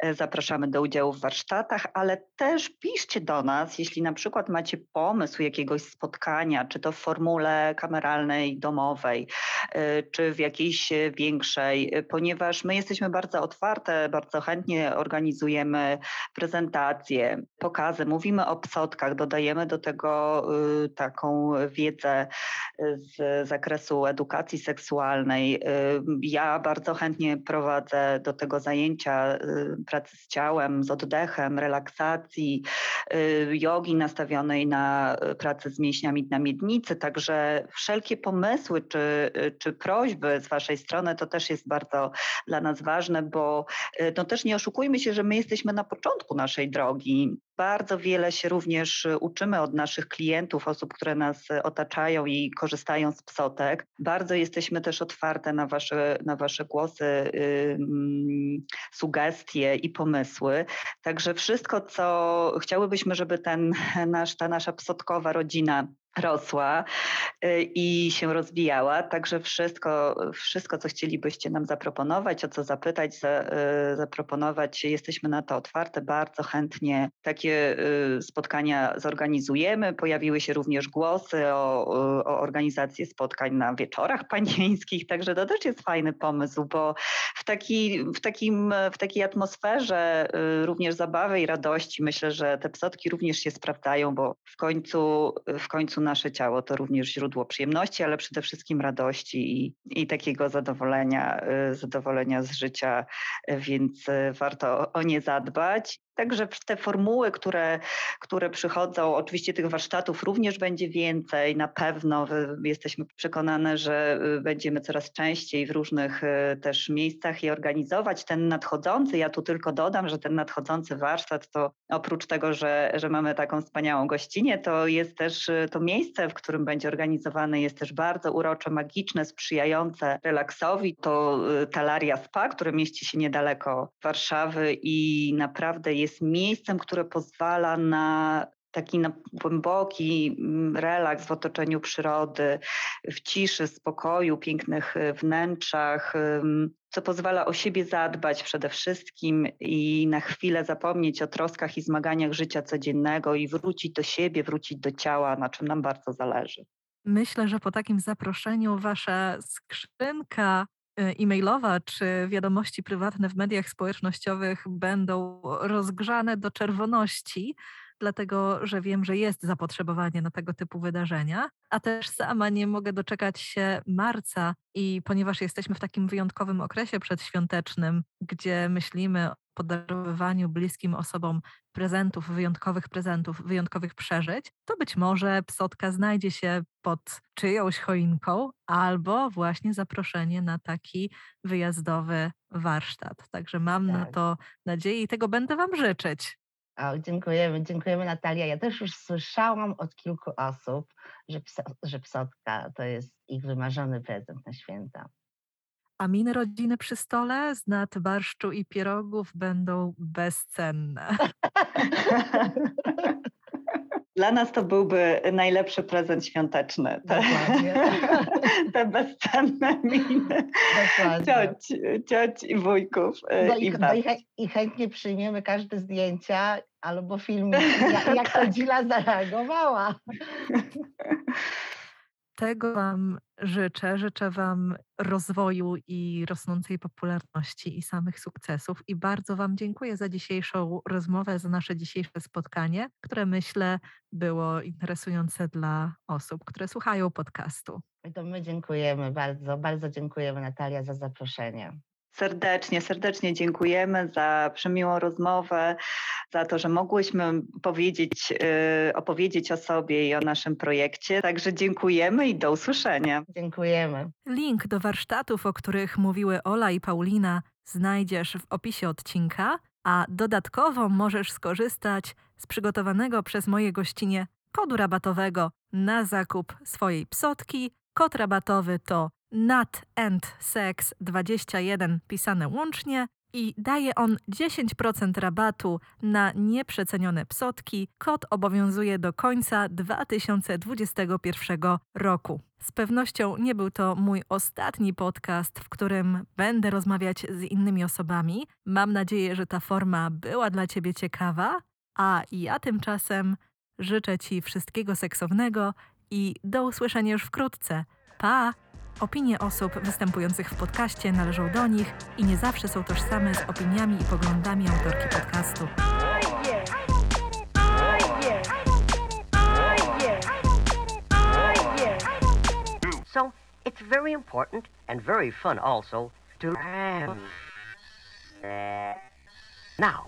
e, zapraszamy do udziału w warsztatach, ale też piszcie do nas, jeśli na przykład macie pomysł jakiegoś spotkania, czy to w formule kameralnej, domowej, e, czy w jakiejś większej, e, ponieważ my jesteśmy bardzo otwarte, bardzo chętnie organizujemy prezentacje, pokazy, mówimy o psotkach, dodajemy do tego taką wiedzę z zakresu edukacji seksualnej. Y, ja bardzo chętnie prowadzę do tego zajęcia y, pracy z ciałem, z oddechem, relaksacji, y, jogi nastawionej na pracę z mięśniami na miednicy, także wszelkie pomysły czy, czy prośby z Waszej strony to też jest bardzo dla nas ważne, bo no też nie oszukujmy się, że my jesteśmy na początku naszej drogi. Bardzo wiele się również uczymy od naszych klientów, osób, które nas otaczają i korzystają z psotek. Bardzo jesteśmy też otwarte na Wasze, na wasze głosy, yy, sugestie i pomysły. Także wszystko, co chciałybyśmy, żeby ten nasz, ta nasza psotkowa rodzina rosła y, i się rozwijała. Także wszystko, wszystko, co chcielibyście nam zaproponować, o co zapytać, za, y, zaproponować, jesteśmy na to otwarte. Bardzo chętnie takie y, spotkania zorganizujemy. Pojawiły się również głosy o, o organizację spotkań na wieczorach panieńskich, także to też jest fajny pomysł, bo w, taki, w, takim, w takiej atmosferze również zabawy i radości myślę, że te psotki również się sprawdzają, bo w końcu, w końcu nasze ciało to również źródło przyjemności, ale przede wszystkim radości i, i takiego zadowolenia, y, zadowolenia z życia, więc y, warto o nie zadbać. Także te formuły, które, które przychodzą, oczywiście tych warsztatów również będzie więcej, na pewno jesteśmy przekonane, że y, będziemy coraz częściej w różnych y, też miejscach je organizować. Ten nadchodzący, ja tu tylko dodam, że ten nadchodzący warsztat to oprócz tego, że, że mamy taką wspaniałą gościnię, to jest też y, to miejsce, w którym będzie organizowany, jest też bardzo urocze, magiczne, sprzyjające relaksowi. To Talaria Spa, które mieści się niedaleko Warszawy i naprawdę jest miejscem, które pozwala na taki głęboki mm, relaks w otoczeniu przyrody, w ciszy, spokoju, pięknych y, wnętrzach, co pozwala o siebie zadbać przede wszystkim i na chwilę zapomnieć o troskach i zmaganiach życia codziennego i wrócić do siebie, wrócić do ciała, na czym nam bardzo zależy. Myślę, że po takim zaproszeniu wasza skrzynka e-mailowa czy wiadomości prywatne w mediach społecznościowych będą rozgrzane do czerwoności, dlatego że wiem, że jest zapotrzebowanie na tego typu wydarzenia, a też sama nie mogę doczekać się marca i ponieważ jesteśmy w takim wyjątkowym okresie przedświątecznym, gdzie myślimy podarowywaniu bliskim osobom prezentów, wyjątkowych prezentów, wyjątkowych przeżyć, to być może psotka znajdzie się pod czyjąś choinką albo właśnie zaproszenie na taki wyjazdowy warsztat. Także mam tak. na to nadzieję i tego będę Wam życzyć. O, dziękujemy, dziękujemy Natalia. Ja też już słyszałam od kilku osób, że, pso, że psotka to jest ich wymarzony prezent na święta. A miny rodziny przy stole z nad barszczu i pierogów będą bezcenne. Dla nas to byłby najlepszy prezent świąteczny. Te, te bezcenne miny cioć, cioć i wujków e, No i i, no i, i chętnie przyjmiemy każde zdjęcia albo film, jak, jak to Dzila zareagowała. Tego Wam życzę. Życzę Wam rozwoju i rosnącej popularności i samych sukcesów. I bardzo Wam dziękuję za dzisiejszą rozmowę, za nasze dzisiejsze spotkanie, które myślę było interesujące dla osób, które słuchają podcastu. I to my dziękujemy bardzo, bardzo dziękujemy Natalia za zaproszenie. Serdecznie, serdecznie dziękujemy za przemiłą rozmowę, za to, że mogłyśmy powiedzieć, e, opowiedzieć o sobie i o naszym projekcie. Także dziękujemy i do usłyszenia. Dziękujemy. Link do warsztatów, o których mówiły Ola i Paulina, znajdziesz w opisie odcinka, a dodatkowo możesz skorzystać z przygotowanego przez moje gościnie kodu rabatowego na zakup swojej psotki. Kod rabatowy to NATANDSEX21 pisane łącznie i daje on 10% rabatu na nieprzecenione psotki. Kod obowiązuje do końca 2021 roku. Z pewnością nie był to mój ostatni podcast, w którym będę rozmawiać z innymi osobami. Mam nadzieję, że ta forma była dla Ciebie ciekawa, a ja tymczasem życzę Ci wszystkiego seksownego i do usłyszenia już wkrótce. Pa! Opinie osób występujących w podcaście należą do nich i nie zawsze są tożsame z opiniami i poglądami autorki podcastu. So it's very important and very fun also to. Now,